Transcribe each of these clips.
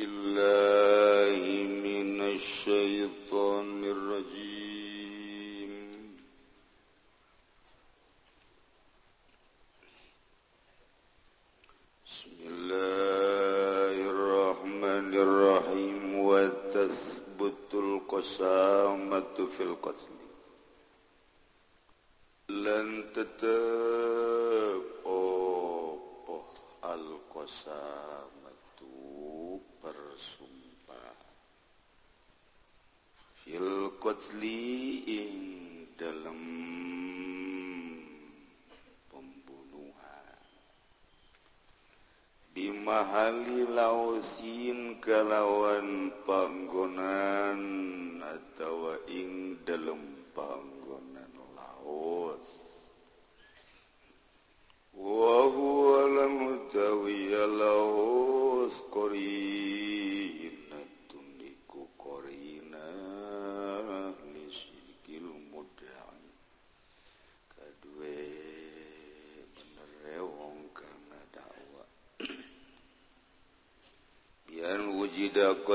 بالله من الشيطان الرجيم. بسم الله الرحمن الرحيم. وتثبت القسامة في القتل. لن تتاب القسامة. bersumpah fil qatli ing dalam pembunuhan. Bimahali lausin kalau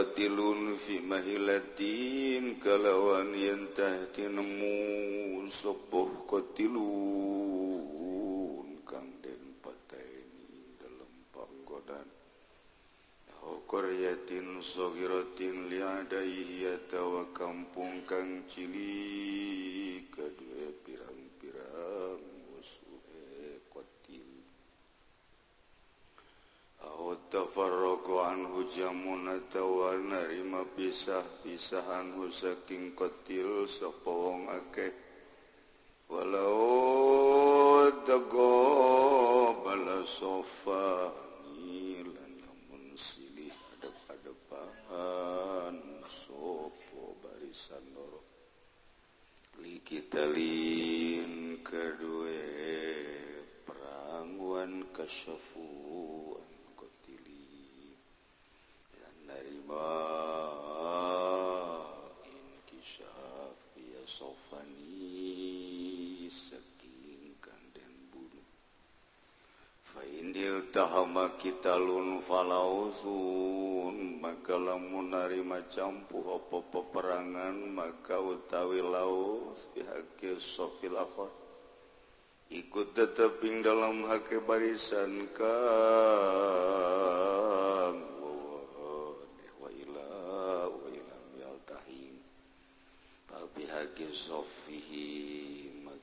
mustawatilun fi mahilatin kalawan yantahti nemu sepuh kotilun kang den pataini dalam panggodan Koryatin sogiratin liadaihi atau kampung kang cilik mujamunatawa narima pisah-pisahan husaking kotil sapowong akeh. Walau dago bala sofa nilan lamun silih adep-adepan sopo barisan loro. Likitalin kedue perangwan kasyafur tahama kita lun falausun maka lamun narima campuh apa peperangan maka utawi laus bihaqi sofil akhir. Ikut tetep ing dalam hake barisan kang. Wa ila wa ilam yaltahin bihaqi sofihi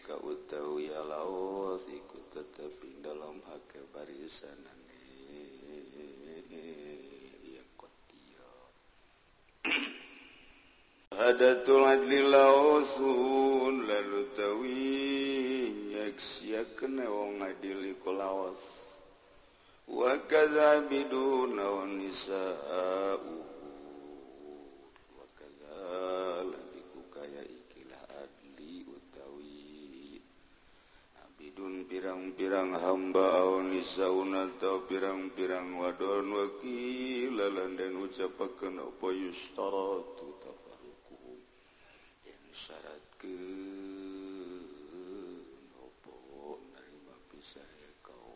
kautahuya laos ikut teteping dalam hake barisan ya kotiyo Hadatul adli laosun lalu tawi nyaksia kena wong adili ko laos Wa kadhabiduna wa nisa'u. pirang-pirang hamba aunisauna atau pirang-pirang wadon wakil lalan dan ucapakan apa yustaratu tafarruquhum yang syaratkeun apa narima pisah kau.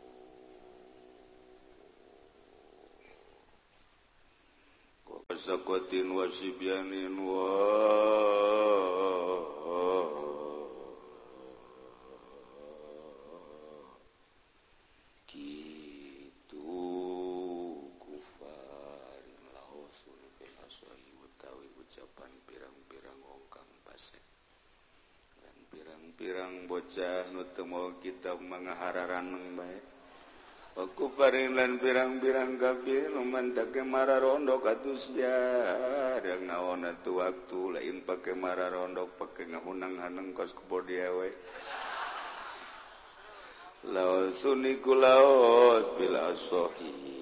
Kuasa kuatin wasibyanin wa bocah nutu mau kita menghararan baik. Aku paringlan pirang-pirang kabir memantake mara rondo katus jarang naon tu waktu lain pakai mara rondo pakai ngahunang hanang kos kubor dia we. Laos suniku laos bila sohi.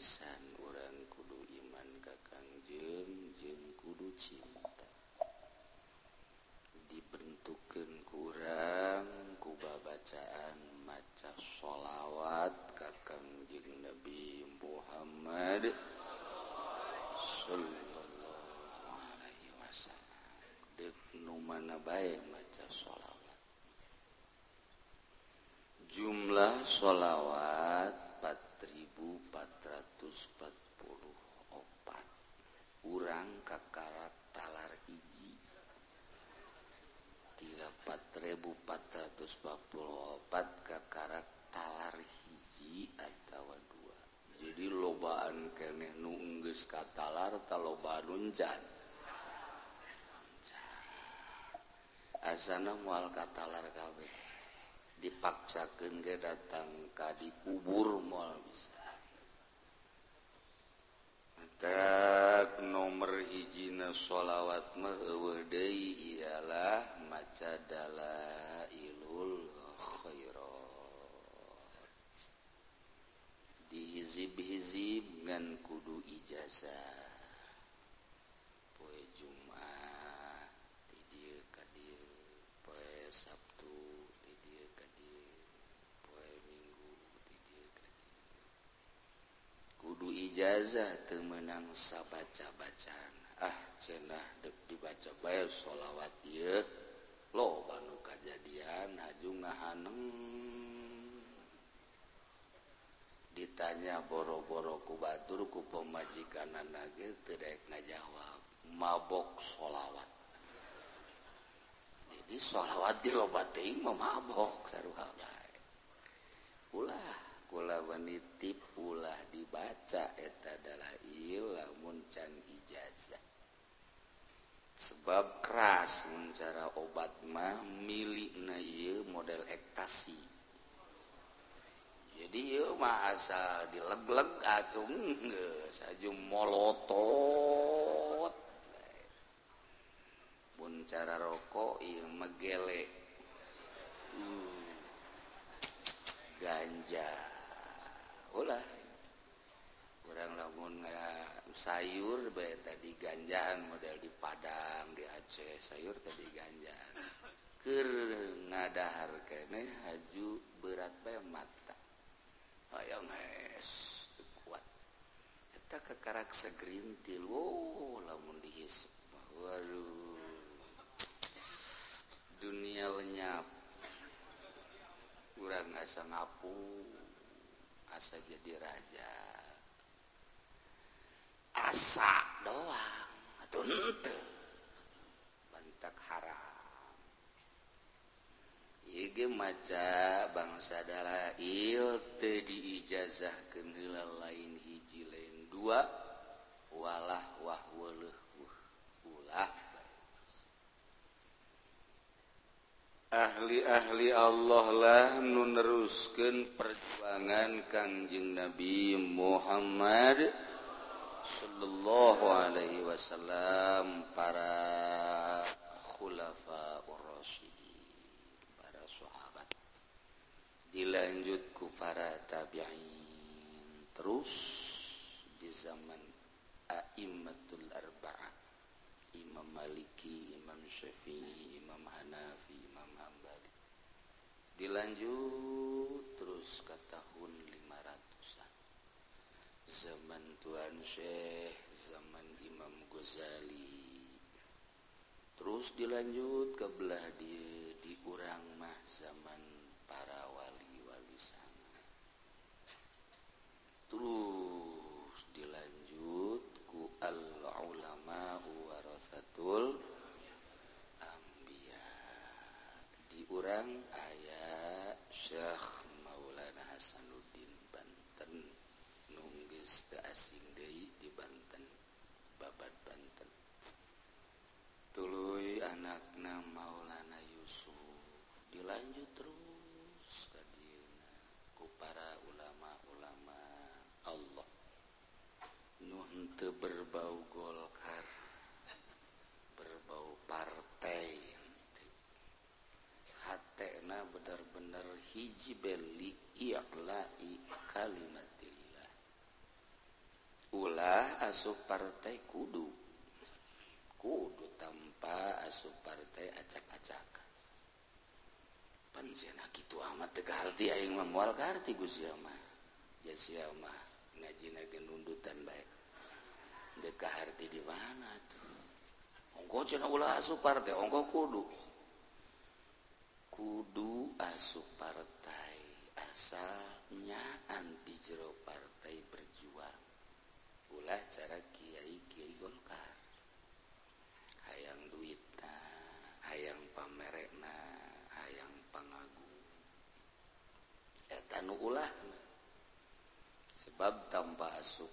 pisan orang kudu iman kakang jeng jeng kudu cinta. Dibentukan kurang ku bacaan maca sholawat kakang jeng Nabi Muhammad Sallallahu Alaihi Wasallam. Dek numana baik maca sholawat? Jumlah sholawat 444 Kakara talar hiji atau dua. Jadi lobaan kene nunggus katalar taloba lunjan asana mual katalar kabeh dipaksakan ke datang ka dikubur mual bisa. Tak nomor hijina sholawat mah jenazah poe Jumat di kadir poe Sabtu di kadir poe Minggu di kadir kudu ijazah temenang sabaca-bacaan. Ah cenah dek dibaca bayar sholawat iya lo banu kajadian haju ngahaneng. ditanya boro-boro ku batur kubaturku pemajikan teu tidak ngajawab mabok sholawat. Jadi sholawat mah memabok saruha bae ulah kula wanitip ulah dibaca eta adalah ilamun can ijazah. Sebab keras mencara obat mah milik ieu model ektasi. jadi mah asa dilegleg atung saju molotot. Pun cara rokok ieu megele. Uh, ganja. Ulah. Kurang lamun uh, sayur bae tadi ganjaan model di Padang di Aceh sayur tadi ganjaan keur ngadahar kene haju berat bae mati hayang es kuat. Ke karakter segrim oh lamun dihisap. Waduh. Dunia lenyap. Kurang asa ngapu asa jadi raja. Asa doang. Atau ente bantak haram. maca bangsa darah teu diijazah heula lain hiji lain dua walah wah weleh ulah. Ahli-ahli Allah lah nuneruskan perjuangan kanjeng Nabi Muhammad sallallahu alaihi wasallam para khulaf dilanjut ku para tabi'in. Terus di zaman a'immatul arba'ah Imam Maliki, Imam Syafi'i, Imam Hanafi, Imam Hambali. Dilanjut terus ke tahun 500-an zaman Tuan Syekh, zaman Imam Ghazali. Terus dilanjut ke belah dia di urang mah zaman para wali. qibelli i'la'i kalimatillah. Ulah asup partai kudu. Kudu tanpa asup partai acak-acak. Panjena gitu amat teka aing mah moal ka harti Gusti mah. Mah ngajina nundutan baik deka harti di mana tuh? Ongko cenah ulah asup partai ongko kudu. Ulah cara kiai kiai golkar. Hayang duit hayang pamerekna hayang pangagung eta nu ulah sebab tanpa asup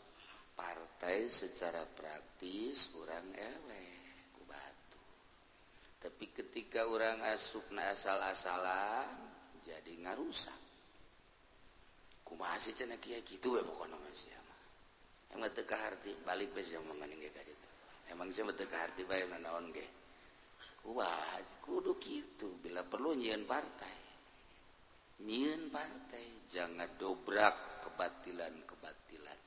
partai secara praktis orang eleh ku batu. Tapi ketika orang asup na asal-asalan jadi ngarusak. Kumaha sih cenah kiai? Kitu we pokona masih hati balik emang hati Wah, kudu gitu. Bila perlu nyiin partai. Nyiin partai jangan dobrak kebatilan-kebatilan.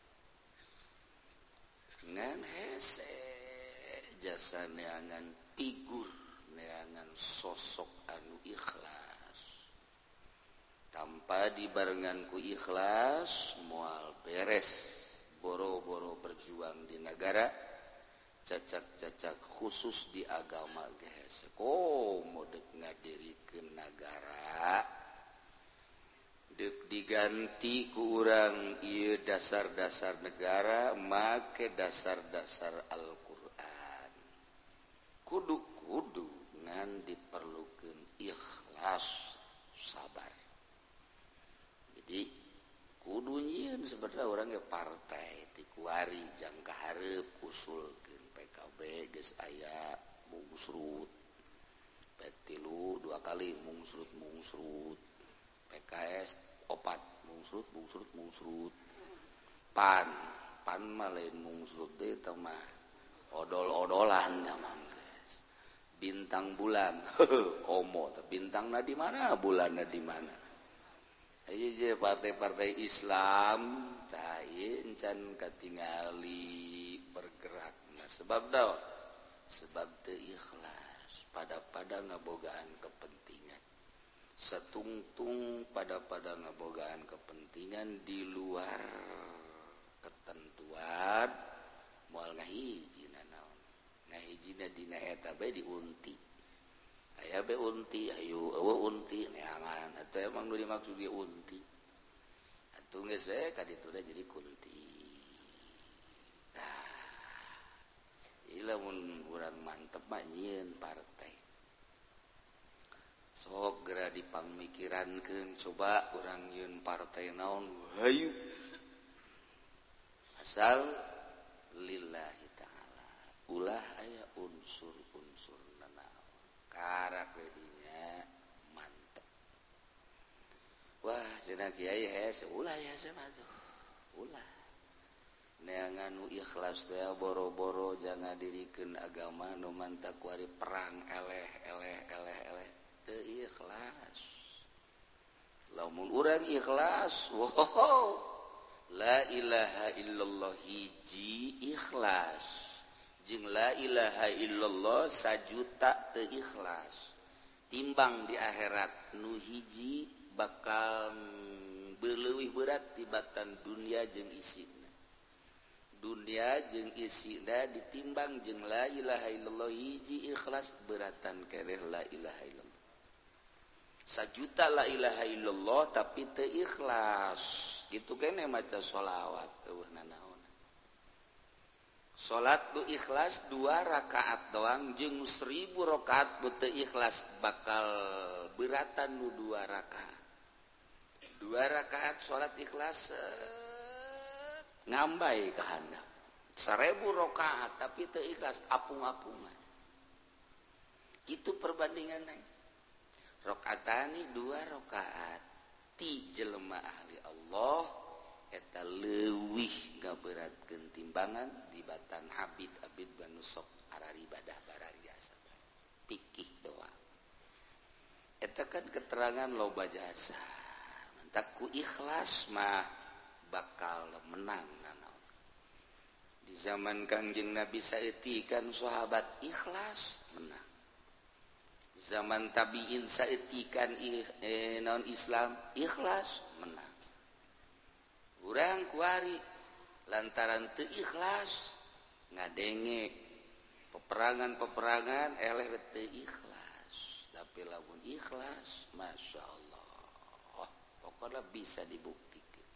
Ngan hese jasa neangan figur neangan sosok anu ikhlas. Tanpa dibarenganku ikhlas mual beres. boro-boro berjuang di negara cacak-cacak khusus di agama gehes oh modek ngadiri ke negara. Dek diganti ku urang ieu dasar-dasar negara make dasar-dasar Al-Qur'an. Kudu-kudu ngan diperlukan ikhlas sabar. Jadi kudunyien sebenarnya orangnya partai tikuari jangka harep usul PKB guys aya mungsrut. Petilu dua kali mungsrut mungsrut. PKS opat mungsrut mungsrut mungsrut. Pan pan malain mungsrut deh mah odol-odolan tamang guys bintang bulan komo bintang na di mana bulan na di mana? partai-partai Islam tacan ketingali bergerak. Nah sebab da sebab ikhlas pada pada ngabogaan kepentingan. Setungtung pada pada ngabogaan kepentingan di luar ketentuan. Mual ngahijina naon? Ngahijina dina eta bae diunti. aya be unti ayu eueuh unti neangan. Atuh emang nu dimaksud dia unti. Atuh geus we kaditu da jadi kunti. Nah ieu lamun urang mantep mah nyieun partai. Sok geura dipangmikirankeun coba urang nyieun partai naon hayu asal lillahi ta'ala. Ulah aya unsur karak jadinya mantap Wah jenak Kyai ulah ya sama tuh. Ulah neangan ikhlas dia boro-boro jangan dirikan agama nu mantap kuari perang eleh eleh eleh eleh. Teu ikhlas. Lamun urang ikhlas wow la ilaha illallah hiji ikhlas. jeng la ilaha illallah sajuta teikhlas timbang di akhirat nuhiji bakal berlewih berat tibatan dunia jeng isina. Dunia jeng isina ditimbang jeng la ilaha illallah hiji ikhlas beratan kereh la ilaha illallah. Sajuta la ilaha illallah tapi teikhlas gitu kene maca sholawat uh, nana salat tuh ikhlas dua rakaat doang jeung seribu rakaat bete ikhlas bakal beratan nu dua rakaat. Dua rakaat salat ikhlas eh, ngambai kehendak 1000 seribu rakaat tapi teu ikhlas apung-apungan itu perbandingan neng rakaatani dua rakaat ti jelema ahli Allah eta lewih ga berat ketimbangan di Batan Abid Abid Banusok Araribadah Barariasa pikih doa eta kan keterangan loba jasa. Mentakku ikhlas mah bakal menang nanaon di zaman Kangjeng Nabi Saiti kan sahabat ikhlas menang. Zaman tabiin Saiti eh, non Islam ikhlas menang. kurang kuari lantaran te ikhlas ngadenge peperangan-peperangan eleh te ikhlas. Tapi lamun ikhlas Masya Allah. Pokoknya bisa dibuktikan.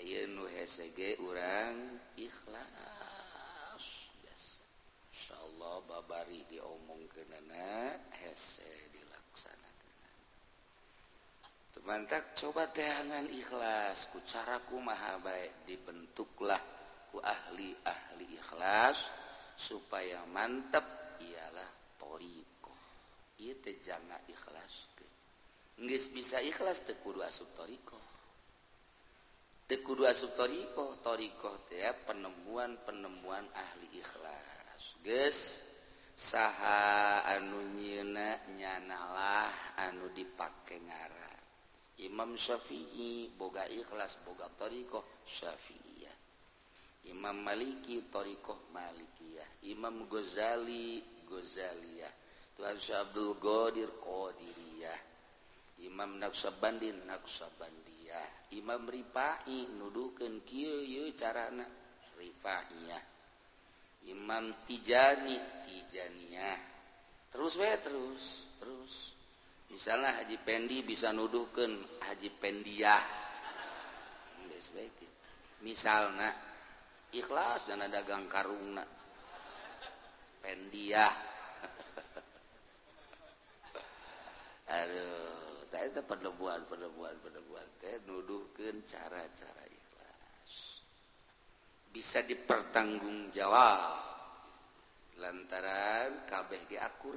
Ayo nu hesege urang ikhlas. Yes. Masya Allah babari diomong kenana hesege mantap coba teangan ikhlas. Kucaraku maha baik dibentuklah ku ahli-ahli ikhlas. Supaya mantap ialah toriko ia tejanga ikhlas ke nggak bisa ikhlas tekudu asup toriko tekudu asup toriko toriko teh penemuan-penemuan ahli ikhlas. Guys saha anu nyina nyanalah anu dipakai ngarah Imam Syafi'i boga ikhlas boga thoriqoh Syafi'iyah. Imam Maliki thoriqoh Malikiyah. Imam Ghazali Ghazaliyah. Tuhan Abdul Qadir Qadiriyah. Imam Naksabandin Naksabandin Imam Ripai nuduhkan carana Rifaiyah Imam Tijani Tijaniah terus we terus terus misalnya Haji Pendi bisa nuduhkan Haji Pendiah. Misalnya ikhlas dan ada dagang karungna. Pendiah. Aduh tadi itu perdebuan perdebuan perdebuan. Teh nuduhkan cara-cara ikhlas. Bisa dipertanggungjawab lantaran kabeh diakur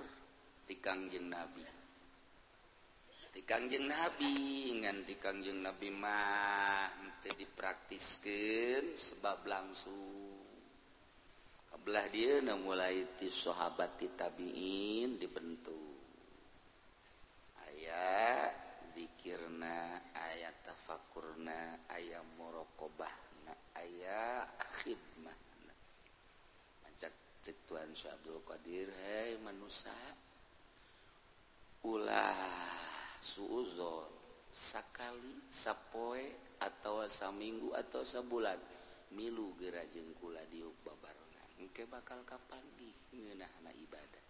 di kangjeng Nabi. di Kangjeng Nabi ngan di Kangjeng Nabi mah teu dipraktiskeun sebab langsung. Kabelah dia na mulai ti sahabat ti tabiin dibentuk. Aya zikirna aya tafakurna aya muraqabahna aya khidmahna. Macak cek Tuhan Syabdul Qadir hei manusia ulah suuzon sakali sappoe atau saminggu atau sebulan milu gera jengkula diuk babarongan engke bakal kapagi ngeunahna ibadah.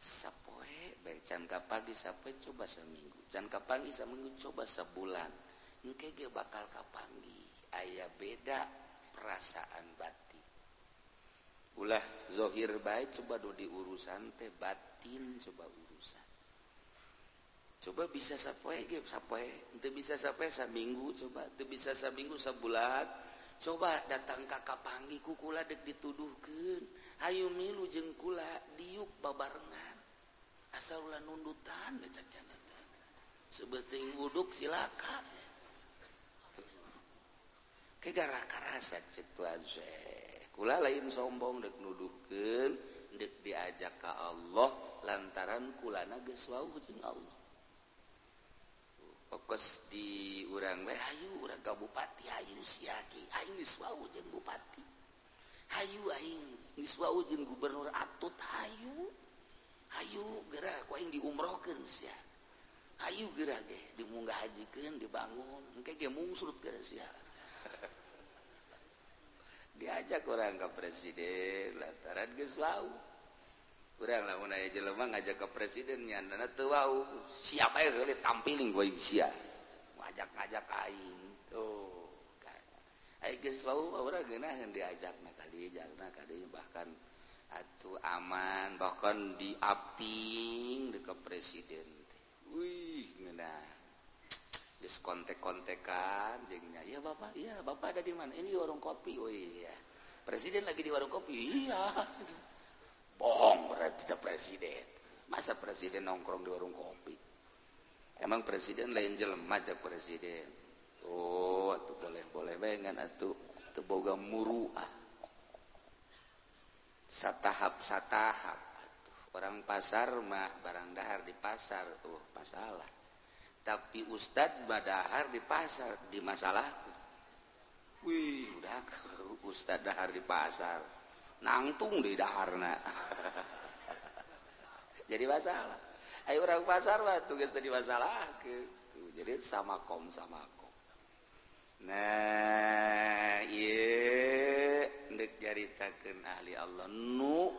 Sappoe baik canka kapagi sappoe coba seminggu. Canka kapagi saminggu coba sebulan. Engke ge bakal kapangi aya beda perasaan batin. Ulah zohir baik coba do di urusan teh batin coba urusan coba bisa sapoe ge sapoe teu bisa sapoe saminggu coba. Teu bisa saminggu sabulan coba datang ka kapanggi ku kula deuk dituduhkeun. Hayu milu jeung kula diuk babarengan. Asal ulah nundutan cak jana sebeting wuduk silaka. Ke gara karasa cek tuan kula lain sombong deuk nuduhkeun deuk diajak ka Allah lantaran kulana geus wau Allah. fokus di urang we hayu urang ka bupati aing siaki. Aing niswau jeung Bupati. Hayu Aing Gubernur Atut. Hayu Ayu gerak aing diumrohkan sia. Ayu gerak ge dimunggah hajikan dibangun. Engke ge mungsut geras sia. Diajak orang ke presiden lantaran geus wau. kuranglah jelemah ngajak ke presidennya teu tua siapa yang boleh tampilin gue sia. ngajak ngajak kain tuh Ayo geus wau orang geunaheun diajak na ka dieu jalna ka dieu bahkan atuh aman bahkan diaping dekat presiden Wih ngena Geus kontek-kontekan jeung nya, "Ya Bapak, iya Bapak ada di mana?" "Ini warung kopi." "Oh iya." "Presiden lagi di warung kopi." "Iya." bohong kita presiden. Masa presiden nongkrong di warung kopi? Emang presiden lain jelema cek presiden? Oh atuh boleh boleh bengan atuh teboga muruah satahap satahap. Atuh orang pasar mah barang dahar di pasar. Oh masalah. Tapi ustadz badahar di pasar di masalahku wih udah ustadz dahar di pasar. nangtung di daharna. Jadi masalah. Ayo orang pasar lah tugas tadi masalah gitu jadi sama kom sama kom. Nah iya dek jaritakan ahli Allah. Nu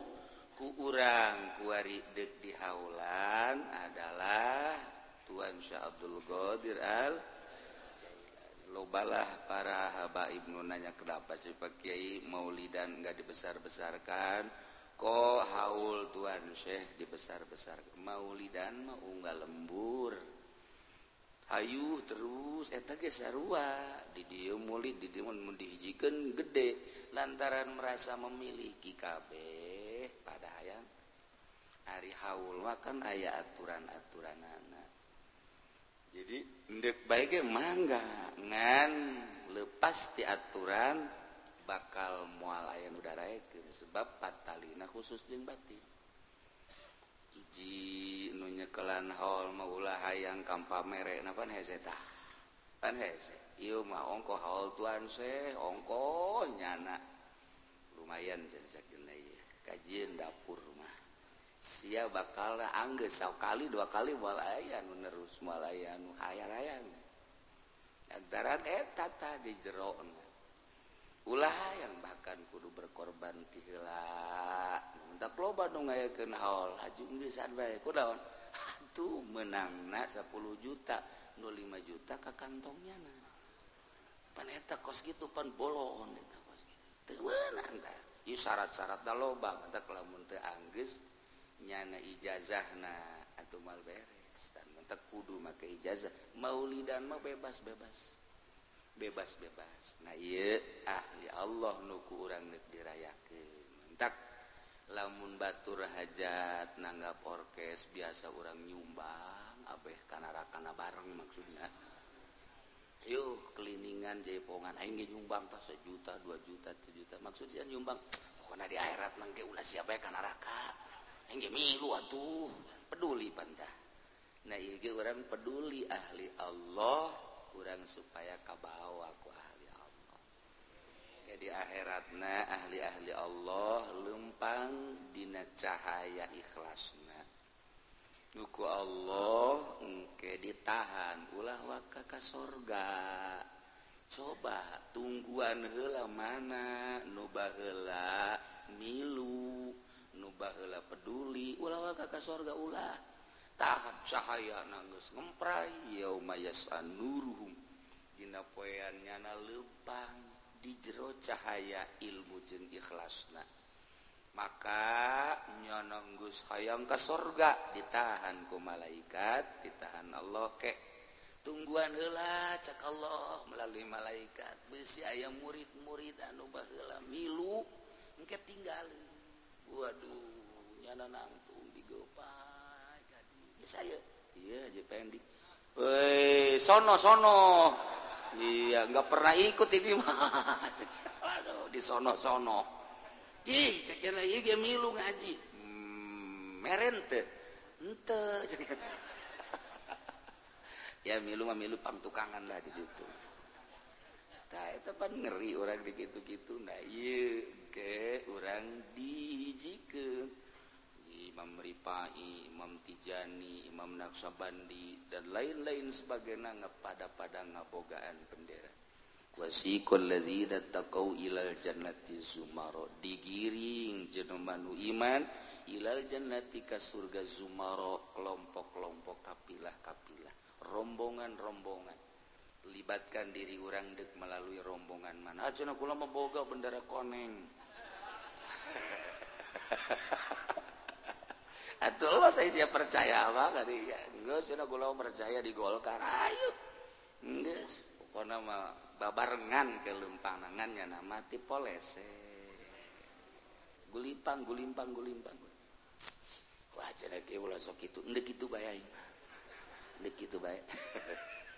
ku urang kuari dek di haulan adalah Tuan Syah Abdul Qadir al lobalah para habaib nunanya kenapa sih Pak Kiai maulidan nggak dibesar-besarkan? Kok haul Tuhan Syekh dibesar-besarkan? Maulidan mau nggak lembur. Ayu terus eta ge sarua. Di dieu murid di dieu mun dihijikeun gede. Lantaran merasa memiliki kabeh. Pada hayang hari haul mah kan aya aturan-aturanana. jadi dek baik mangga ngan lepas di aturan bakal mual ayam udara e itu sebab patalina khusus jeung batin hiji nu nyekelan haul maulah hayang kampa merek napan hese tah? Pan hese? Ieu mah ongko haul tuan se ongko nyana. Lumayan jadi sakeun kajian dapur mah. Si bakal angge sau kali dua kali walayan menerus malayan hayang-ayang antara eta di jero ulah yang bahkan kudu berkorban tihela tak loba dong aya ke haul haji geus bae kudaon atuh meunangna 10 juta nu 5 juta ka kantongnya na. Pan eta kos kitu pan bolon eta kos teu meunang tah ieu syarat-syaratna loba mata lamun teu anggeus nyana ijazah na atau mal beres. Dan mentek kudu make ijazah. Maulidan mah bebas bebas bebas bebas nah iya ahli Allah nuku orang nek dirayakeun. Mentak lamun batur hajat nanggap orkes biasa orang nyumbang abeh kana bareng maksudnya. Yuk keliningan jaipongan aing nyumbang tah sejuta dua juta tiga juta. Maksudnya nyumbang pokoknya di akhirat nangke ulah siapa ya kana lu tuh peduli pantah nah orang peduli ahli Allah kurang supaya kabawa ku ahli Allah. Jadi akhiratna ahli-ahli Allah lempang dina cahaya ikhlasna. Duku Allah engke ditahan ulah waka ka sorga. Coba tungguan hela mana nuba hela milu. bahla peduli ulawa kakak sorga ulah. Tahap cahaya nanggus ngemprai yaumayas anuruhum dina poean nyana lempang di jero cahaya ilmu jeung ikhlasna. Maka nyononggus hayang ke sorga ditahan ku malaikat ditahan Allah kek tungguan hela cak Allah melalui malaikat. Besi ayam murid-murid anu bahela milu engke tinggal waduh. ngana nangtung digopai gading ya saya iya je pending Woi, sono sono. Iya, nggak pernah ikut ini mah. Aduh, di sono sono. Ih, cek lagi dia milu ngaji. Hmm, merente. Ente. ya milu mah milu pangtukangan lah di situ. Nah, itu pan ngeri orang di gitu-gitu. Nah, iya, ke orang dijikan. Imam Ripai Imam Tijani Imam Naksabandi dan lain-lain sebagainya ngepada pada ngabogaan bendera. Jannati Zumaro. Digiring jenemanu iman ilal jannati ka surga Zumaro. Kelompok-kelompok kapilah-kapilah. Rombongan-rombongan. Libatkan diri orang dek melalui rombongan mana. Aja nak kula boga bendera koneng. Atuh saya siap percaya apa tadi ya. Enggak, sudah gula percaya di Golkar. Ayo. Enggak, pokoknya mah babarengan ke lempangannya nama mati polese. Gulimpang, gulimpang, gulimpang. Wah, jadi kayak ulah sok itu. Ndek itu bayang. Ndek itu bayang.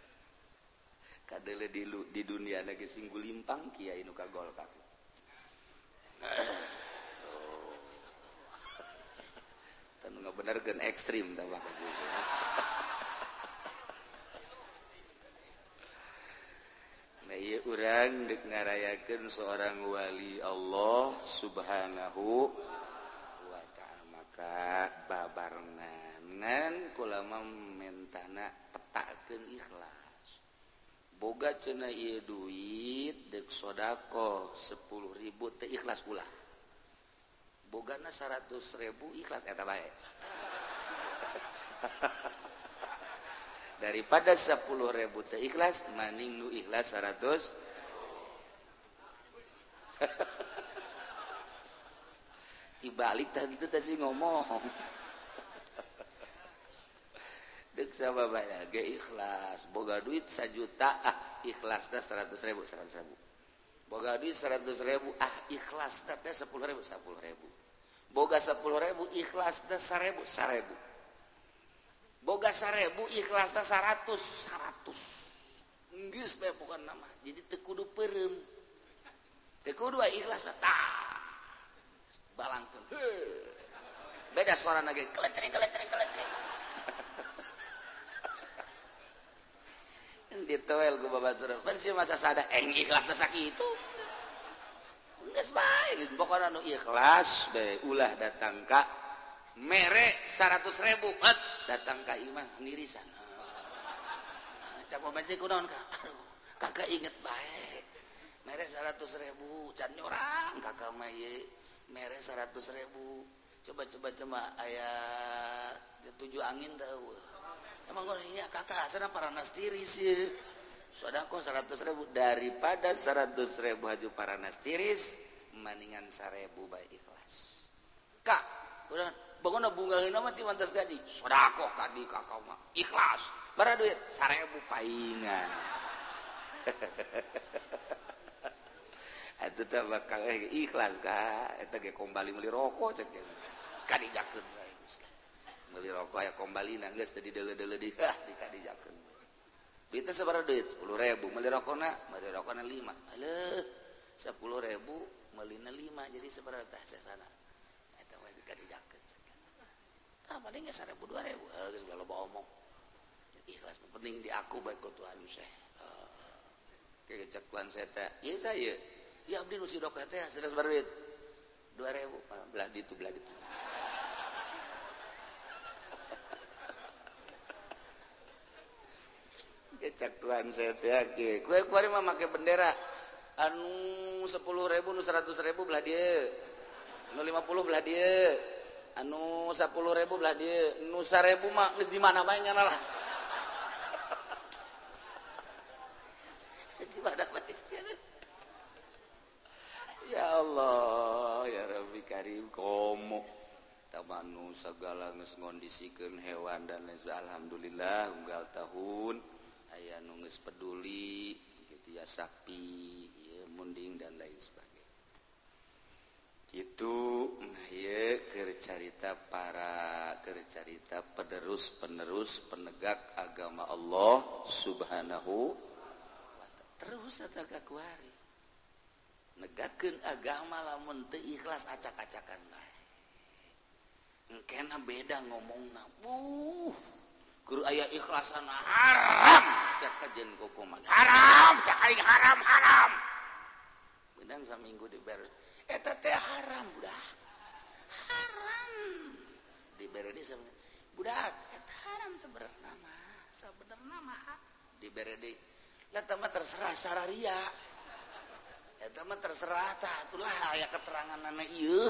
Kadele di, di dunia lagi sing gulimpang kiai nuka Golkar. bener gen ekstrim nah, orang dek ngarayakan seorang wali Allah subhanahu wa ta'ala. Maka babarnanan kulama mentana petakan ikhlas. Boga cena iya duit dek sodako sepuluh ribu teh ikhlas ulah bogana 100.000 ikhlas baik. Daripada 10.000 ikhlas maning nu ikhlas 100 dibalik tadi itu tadi ngomong. Dek sama banyak ge ikhlas. Boga duit sejuta ah ikhlas dah seratus ribu seratus ribu. Boga duit seratus ribu ah ikhlas dah sepuluh ribu sepuluh ribu boga 10 ribu ikhlas teh 1000 1000 boga seribu ikhlas dasar 100 seratus. Geus bae bukan nama. Jadi tekudu perem. Tekudu ikhlas tah. Balangkeun. Beda suara nage. Kelecering kelecering kelecering ditoel gue babat surah pan masa sadar eh, eng ikhlas sakit itu ikhlas ulah datang Ka merek 100.000 datang Ka Imah nirisan kakak inget baik merek 100.000 can orang kakak may merek 100.000 coba-coba cuma ayat ketujuh angin tahu emang iya kakak sana para nastiris ya sodako 100.000 daripada 100.000 haju para nastiris maningan sarebu baik ikhlas. Kak udah bangun bunga nama ti mantas gaji. Sodakoh tadi kakak mah ikhlas. Bara duit sarebu paingan itu tak bakal eh, ikhlas kak itu ge kembali beli rokok cek dia kadijakeun lah beli rokok ya kembali nangis tadi dele dele di ah di kadijakeun kita seberapa duit sepuluh ribu, beli rokok nak, beli rokok nak lima, halo sepuluh ribu melina lima jadi seberapa? Tah sana. Itu masih kadi jaket. Tah paling ya dua ribu. Eh, Harus bae loba omong. Ikhlas penting di aku baik kau Tuhan Syekh ke saya seta iya saya ya abdi nusi dok teh seratus sabaraha duit. 2000 belah belah itu belah ditu Kecak tuan saya teh, kue kemarin mah pakai bendera, anu 10.000 100.000 belah dia. Anu 50 belah dia. Anu 10.000 belah dia. Nusa ribu mak geus di mana bae nya lah. Geus di mana bae Ya Allah ya Rabbi Karim komo. Tamanu segala geus ngondisikeun hewan dan lain sebagainya. Alhamdulillah unggal tahun. Aya nu geus peduli gitu ya sapi. munding dan lain sebagainya. Itu kercarita para kercarita pederus penerus penegak agama Allah subhanahu terus kuari negaken agama lamun teu ikhlas acak-acakan bae beda ngomongna. Buh guru aya ikhlasan haram. Cak kajen kokoman haram cak haram haram. udang saminggu diber. Eh, eta teh haram budak. Haram. Diberi di sama budak. Eta haram sebenarnya mah. Sebenarnya mah ah. diberi di lah mah terserah sararia eta eh, mah terserah tah. Itulah aya keterangan anak iya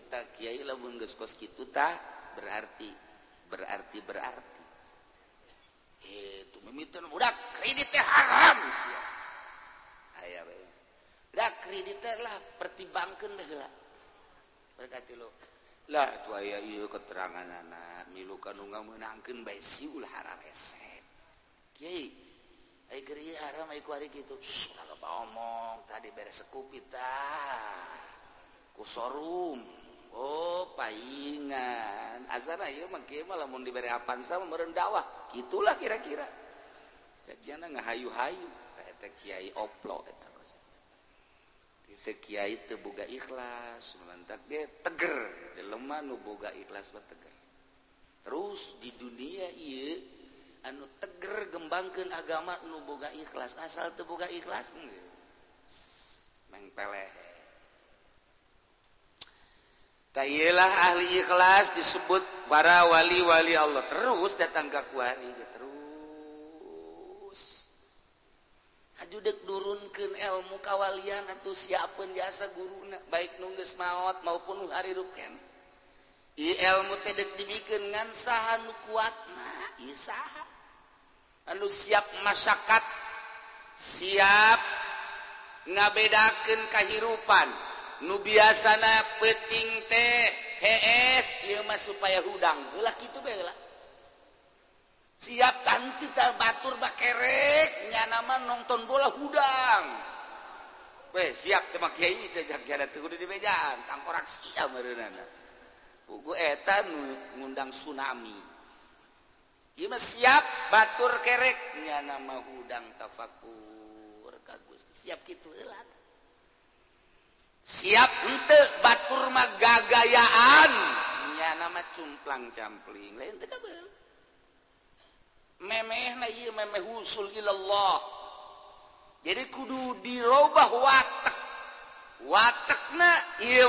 eta kiai lamun geus kos kitu tah. Berarti berarti berarti. Eh, Itu mimiteun budak kredit teh haram. Aya kreditlah pertimbangkan berkatilah keterangan anak. Milukan nggak menangkan omong tadi beresekurum Oh paingan azana malah diberi apaan sama merendawah gitulah kira-kira. Jadiana ngahayu-hayu. Kiai oplo Kyai itubuka ikhlas mantap dia teger. Jelemah nuboga ikhlas teger. Terus di dunia anu teger gembangkan agama nuboga ikhlas. Asal terbuka ikhlas Talah ahli ikhlas disebut para wali-wali Allah. Terus datang kekuari terus ajudek durunkan ilmu kawalian atau siapun jasa guru baik nungges maut maupun hari ruken I ilmu tedek dibikin ngan saha nu kuat nah saha. Anu siap masyarakat siap ngabedakan kehidupan nu biasana peting teh hees ieu mah supaya hudang. Heula kitu bae heula siap tanti batur bakerek bakereknya mah nonton bola hudang. Weh, siap temak kiai jajak kiai teh kudu di mejaan tangkorak siap meureunana. Pugu eta ngundang tsunami. Ieu mah siap batur kerek. Nya mah hudang tafakur. Ka Gusti siap kitu heula siap henteu batur mah gagayaan. Nya nama cumplang campling lain teu kabeh Allah jadi kudu dirubah watak. Watakna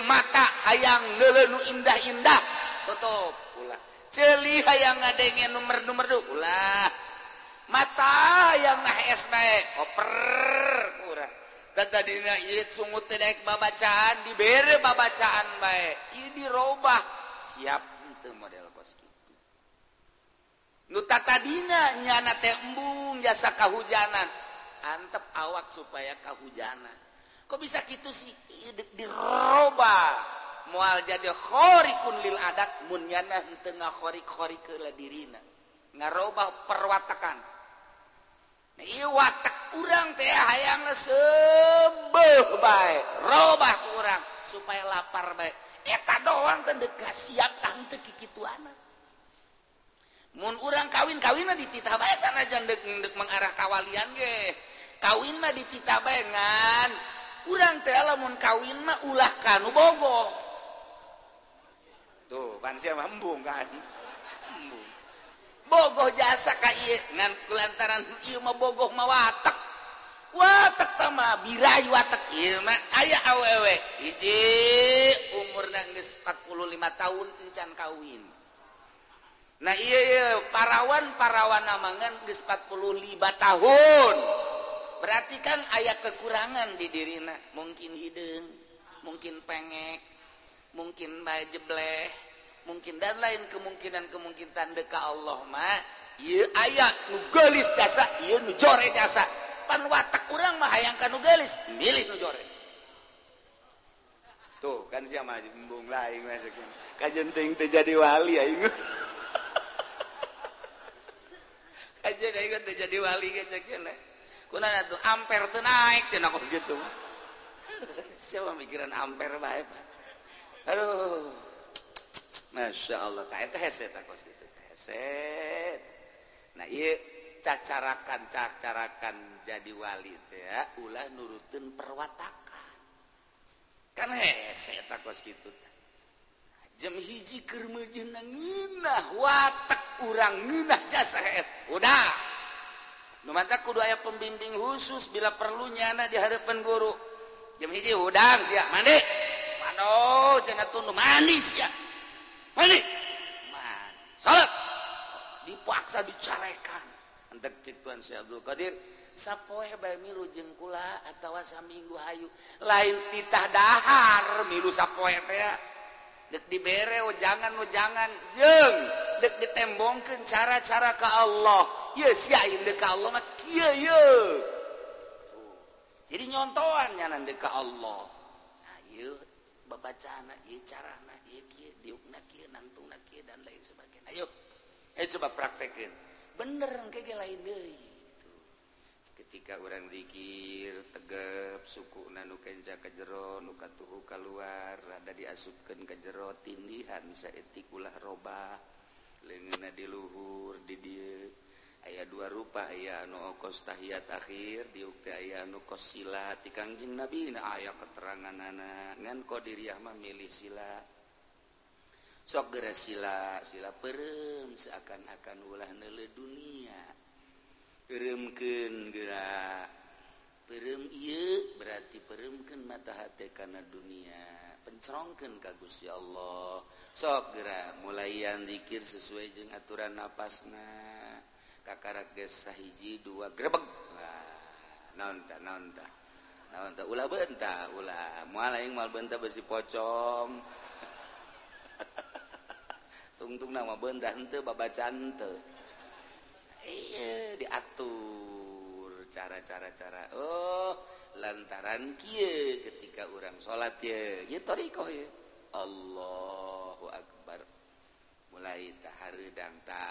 mata hayang lelenu indah-indah. Tutup ulah celi hayang ngadenge nomor nomor dua ulah mata yang nah es naik oper kurang dan tadi irit sungut babacaan dibere babacaan baik ini dirubah. Siap untuk model. tadidina nyana tembung jasa kehujanan antep awak supaya kehujanan kok bisa gitu sih? Diroba. Mual jadi khorikun lil adat munyana tengah khorik khorik ke dirina. Ngaroba perwatakan. Nah, iya watak kurang teh hayangna sebeh baik robah kurang supaya lapar baik eta doang tendeka siap tante kikitu anak Mun urang kawin-kawin mah dititah bae sanajan sana jandekdek mengarah kawalian ge. Kawin mah dititah bae ngan Urang teh lamun kawin mah ulah kanu bogoh. Tuh, pan sia embung kan. embung Bogoh jasa ka ieu ngan kulantaran ieu mah bogoh mah watak. Watak tama birai watak ieu mah aya awewe. Hiji umurna geus 45 tahun encan kawin. Nah iya parawan parawan namangan geus 45 tahun. Berarti kan ayat kekurangan di dirina. Mungkin hidung mungkin pengek mungkin bajebleh mungkin dan lain kemungkinan-kemungkinan deka Allah mah. Ieu aya nu geulis jasa ieu nu jasa. Pan watak urang mah hayang ka nu geulis milih nujore. tuh kan sia mah embung lain mah kajenting teu jadi wali aing. aja deh ikut jadi wali kecek kena kuna tuh amper tuh naik cina kos gitu. Siapa mikiran amper baik aduh. Masya Allah tak itu heset tak kos gitu. Heset. Nah iya cacarakan cacarakan jadi wali teh ya ulah nurutin perwatakan. Kan heset tak kos gitu jam hiji kermejenang nginah watak urang nginah jasa heset udah. Memantap kudu aya pembimbing khusus bila perlu nyana di hadapan guru. Jam hiji udang sia. Mandi. Mano cenah tundu mandi sia. Mandi. Mandi. Salat. Dipaksa dicarekan. Entek cik tuan Syekh Abdul Qadir. Sapoe bae milu jeung kula atawa saminggu hayu. Lain titah dahar milu sapoe teh dek dibere oh jangan oh jangan. Jeung ditembongkan cara-cara ke Allah yes, ka Allah mah kia, ya. jadi nyontoannya nanti ke Allah nah, yuk, babacana, ieu carana, yuk, kia, nantung kieu dan lain sebagainya ayo eh, coba praktekin bener kayak lain deh ketika orang zikir tegap suku nanu kenja ke jero nuka tuhu keluar rada diasupkan ke jero tindihan bisa etik ulah robah lengena diluhur dia aya dua rupa ayat anu okos tahiyat akhir diukti aya anu kos sila. Ti Kangjeng Nabi aya keterangan anak ngan kau diri ah mah milih sila. Sok gera sila sila perem seakan-akan ulah nele dunia. Peremken gerak perem ieu berarti peremkeun mata hati kana dunia. pencerongkan kagus ya Allah. Sok mulaian dzikir sesuai jeung aturan napasna. Kakara geus sahiji dua grebeg. Naon tah naon naon ulah beunta ulah. Moal aing moal beunta besi pocong. Tungtung nama beunta henteu babacan henteu. Iya diatur cara-cara cara oh lantaran Ky ketika orang salat Allahu Akbar. Mulai taharangta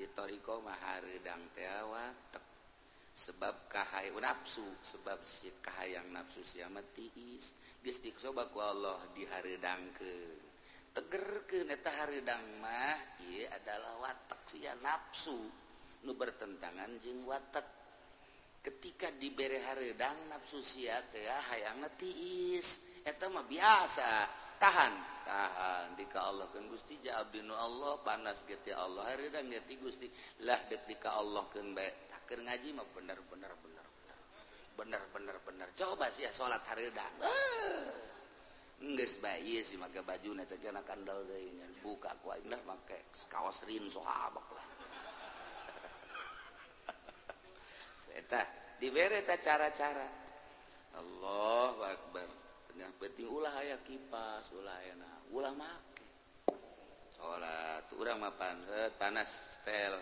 ditorikomahang tewa sebab Kaha nafsu sebab sikahhaang nafsu siamatiis gestik sobaku Allah diharang ke. Teger ke netahang mah ia adalah watak si nafsu. Nu bertentangan jeng watak. ketika diberi haridang nafsu sia hayang tiis eta mah biasa tahan. Tahan dika Allah kan Gusti ja abdi Allah panas geti Allah haridang geti Gusti lah detika Allah kan baik ngaji mah bener bener bener bener. Bener bener bener. Coba sih ya salat haridang geus bae sih make baju cek kana kandal deui buka ku aing lah make kaos rin sohabak lah. tah dibereta cara-cara. Allah Akbar. Tengah penting ulah aya kipas ulah enak ulah make. Sholat urang mah pantet panas stel.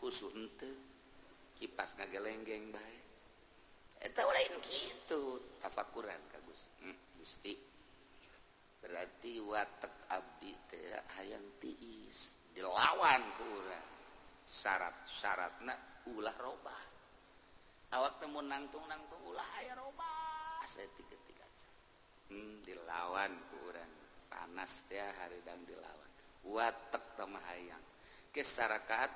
Khusus henteu. Kipas ngagelenggeng bae. Eh, Eta lain kitu. Tafakuran ka Gusti. Hmm, Gusti. Berarti watak abdi teh hayang tiis. Dilawan ku urang. Syarat-syaratna ulah robah. awak temu nangtung nangtung ulah aya robah setik ketika hmm, dilawan kurang panas teh hari dan dilawan. Watak sama hayang. Ke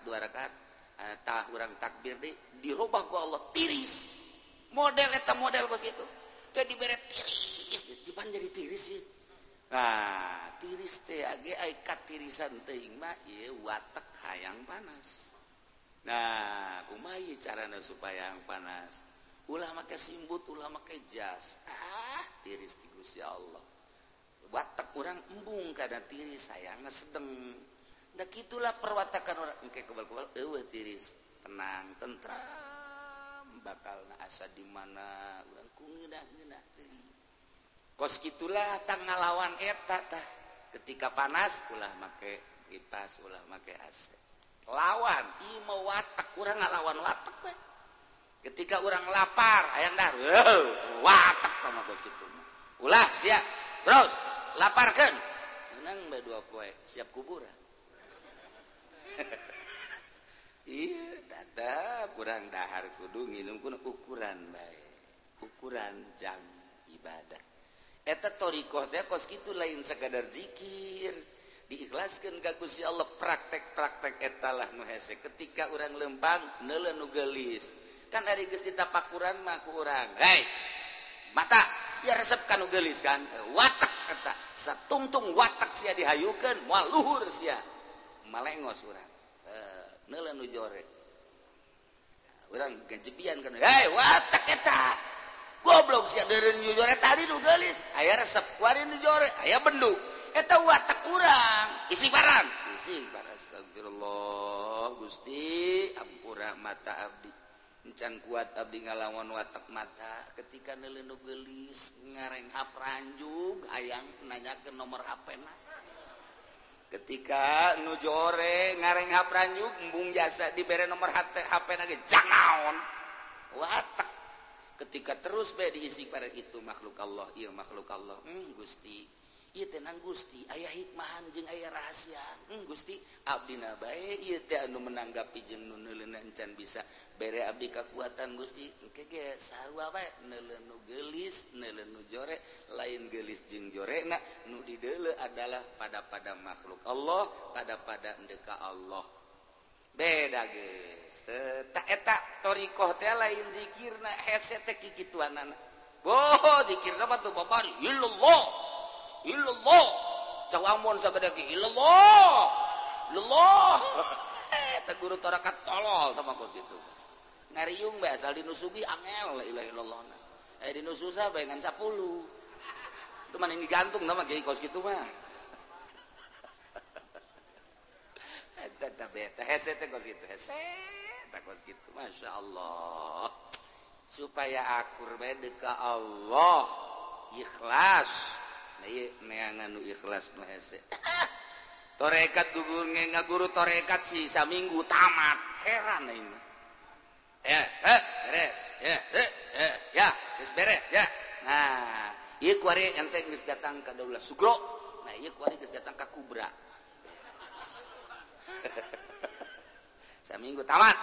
dua rakaat eh, tah orang takbir di dirubah ku Allah tiris. Model eta model bos itu. Teh dibere tiris cuman jadi tiris sih. Nah tiris teh age ai katirisan teuing mah ieu watak hayang panas. nah kumayi carana supaya yang panas? Ulah make simbut ulah make jas. Ah tiris ti Gusti Allah. Watak orang embung kada tiris sayangnya sedeng. Dak itulah perwatakan orang engke kebal-kebal eueuh tiris tenang tentram bakal asa di mana? Urang ku ngeuna teuing kos kitulah tang ngalawan eta tah. Ketika panas ulah make kipas ulah make AC. lawan. Mau watak. Kurang ngalawan watak we. ketika orang lapar ayam dah watak sama bos gitu ulah siap bros laparkan menang dua kue siap kuburan. Iya data kurang dahar kudu nginum kuna ukuran baik ukuran jam ibadah. Eta torikoh teh kos gitu lain sekadar zikir. diikhlaskan kagusi Allah praktek-praktek etalah nuhese ketika orang lembang nu nugelis kan hari geus ditapakuran mah ku urang. Hei mata sia resep ka nugelis kan? Eh, watak eta satungtung watak sia dihayukeun moal luhur sia. Malengos urang. Eh, uh, nele nu jore. Urang ganjebian kan? Hei watak eta. Goblok sia deureun nu jore tadi nugelis aya resep kuarin nu jore aya benduk eta watak kurang. Isi barang. Isi barang. Astagfirullah gusti. Ampura mata abdi. Encan kuat abdi ngalawan watak mata. Ketika nelenu gelis ngareng hap ranjung ayang nanya ke nomor HP na. Ketika nujore ngareng hap embung jasa dibere nomor HP na ge jangaon watak. Ketika terus be diisi pada itu makhluk Allah. Iya makhluk Allah. Hmm, gusti. tenang Gusti ayah hikmahan jeung aya rahasia. Hmm, Gusti Abdina anu menanggapi jeng can bisa. Bere Abdi kekuatan Gusti gelis jore lain gelis jeng jorena nu dele adalah pada pada makhluk Allah pada pada deka Allah. Beda guysetakoh lain dzikir zikir illallah. Cau sagede sabadaki illallah. Illallah. Eta guru torakat tolol sama geus kitu ngariung bae asal dinusugi angel. La ilaha illallah. Eh dinususa bayangan 10 itu mana ini gantung nama kayak kos kitu mah. Eh, eta beta hese teh kos kitu hese eta kos kitu masyaallah supaya akur bae ka Allah. Ikhlas. meanganu ikhlas torekat gugur nga guru torekat si minggu tamat. Heran ini. Ya he, beres. Ya he, ya beres beres ya. Nah iya kuari ente geus datang ke Daulah Sugro. Nah iya kuari geus datang ke Kubra. Saminggu tamat.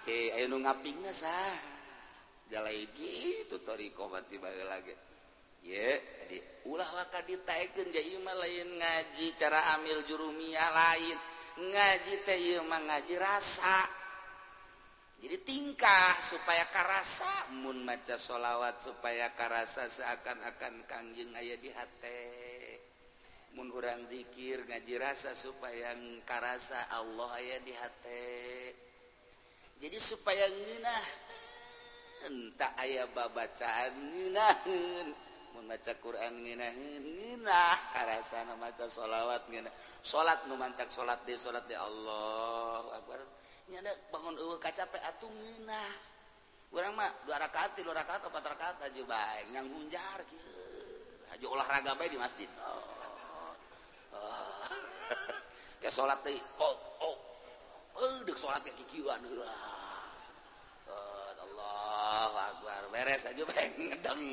Cai ayo nu ngapingna sah? Jalai gitu toriko bati bae lagi Yeah, ulahwakka ditaigen Jaima lain ngaji cara amil jurumia lain. Ngaji Tema ngaji rasa. Jadi tingkah supaya karasa Mu maca sholawat supaya karasa seakan-akan Kangjeng di dihati mun urang dzikir ngaji rasa supaya karasa Allah aya di hati jadi supaya ngeunah entah ayah babacaan ngenahun maca Quran nginahinah maca sholawat salat numantak salat di salat di Allah Akbar. Nyada bangun eueuh kacape atuh ngeunah urang mah dua rakaat tilu rakaat empat rakaat aja bae. Yang kieu. Aja olahraga bae di masjid. Oh. oh. ke sholat teh oh oh. Eueuh sholat ke kikieuan heula Allah Akbar. Beres aja bae ngedeng.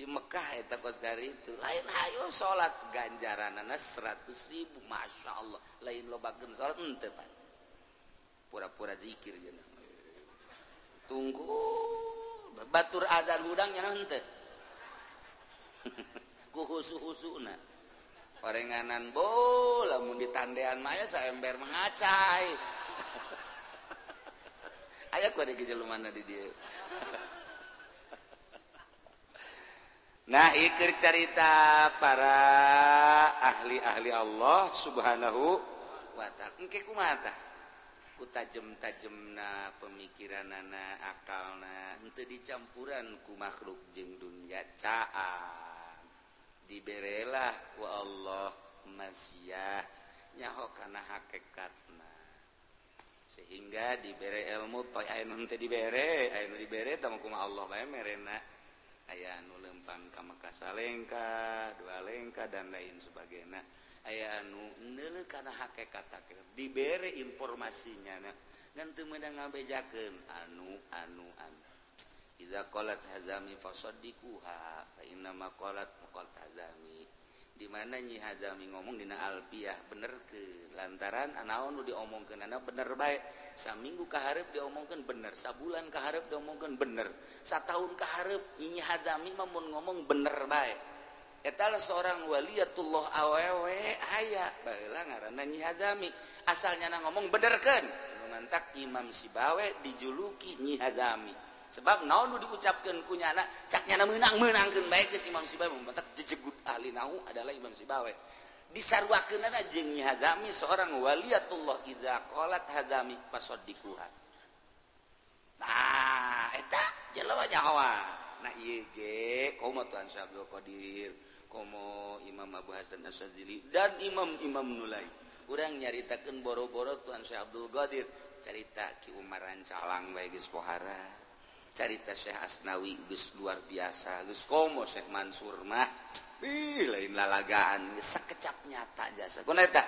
di Mekah eta kos dari itu. Lain hayo salat ganjaran nanas 100.000 Masya Allah. Lain lobagen salat pan pura-pura zikir dzikir tunggu. Batur azan hudangnya Ku kuhusu-husuna orenganan bo lamun ditandean maya saya ember mengacai. Ayah ku ada mana di dia. Nah ikir carita para ahli-ahli Allah subhanahu wa ta'ala. Ku tajem-tajemna pemikiran anak akalna. Ente dicampuran ku makhluk jeng dunia caan. Diberelah ku Allah masyah nyaho kana hakikatna. Sehingga dibere ilmu toy ayeuna teh dibere ayeuna dibere tamaku Allah bae merena. aya anu lempang ka Makasa lengka dua lengka dan lain sebagainya. Aya anu nele karena hakekat diberi informasinya nah. nanti temedang ngabejakan anu anu anu. Iza kolat hazami fasodikuha Fa innama qalat mukol hazami. di mana Nyi Hazami ngomong Dina Alpiah bener ke? Lantaran anaon diomongkan anak bener baik saminggu keharep diomongkan bener. Sabulan keharep diomongkan bener. Setahun keharep Nyi Hazami mamun ngomong bener baik etalah seorang waliatullah awewe aya. Baheula ngaranna Nyi Hazami. Asalnya na ngomong benerkeun. Mantak Imam Sibawe dijuluki Nyi Hazami. sebab naon nu diucapkan kunyana caknya menang menangkan baik ke Imam Sibawi mentak jejegut ahli nahu adalah Imam Sibawi disarwakeun ada jeung Nyi Hazami seorang waliatullah idza qalat Hazami fasaddiquha. Nah eta jelema nyawa. Nah ieu ge komo Tuhan Syabdul Qadir komo Imam Abu Hasan Asyadzili dan imam-imam nulai urang nyaritakan boro-boro Tuhan Syekh Abdul Qadir cerita Ki Umar Rancalang baik Pohara. carita Syekh Asnawi Gus luar biasa Gus komo Syekh Mansur mah. Ih, lain lalagaan sekecap nyata jasa. Kuna eta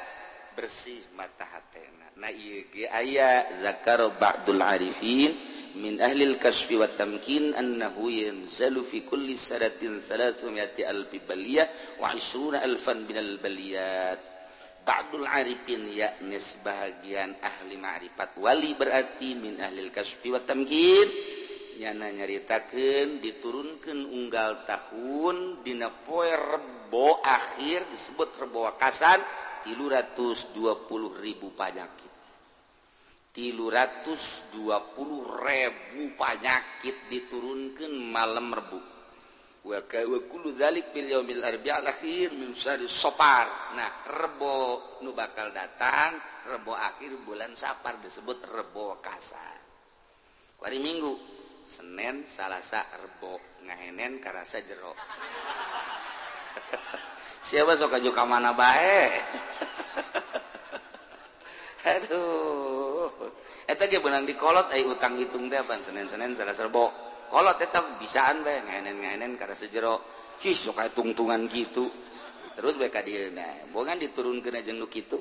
bersih mata hatena. Na ieu ge aya zakar ba'dul arifin min ahli al-kashfi wa tamkin annahu yanzalu fi kulli sanatin 300 alfi baliyah wa 20 alfan min al-baliyat. Ba'dul arifin yakni sebahagian ahli ma'rifat. Wali berarti min ahli al-kashfi wa tamkin. Nyana nyaritakan diturunkan unggal tahun dina poe rebo akhir disebut rebo wakasan tilu ratus dua puluh ribu penyakit tilu ratus dua puluh ribu penyakit diturunkan malam rebu sopar nah rebo nu bakal datang rebo akhir bulan sapar disebut rebo kasar hari Minggu Senin Salasa Rebo. Ngahenen karasa jero. Siapa sok juga ka mana bae? Aduh. Eta ge beunang dikolot ai utang hitung teh apaan? Senin-Senin Salasa Rebo. Kolot eta bisaan bae ngahenen-ngahenen karasa jero. Hih sok tungtungan gitu terus bae ka dieu nah bogan diturunkeun jeung nu kitu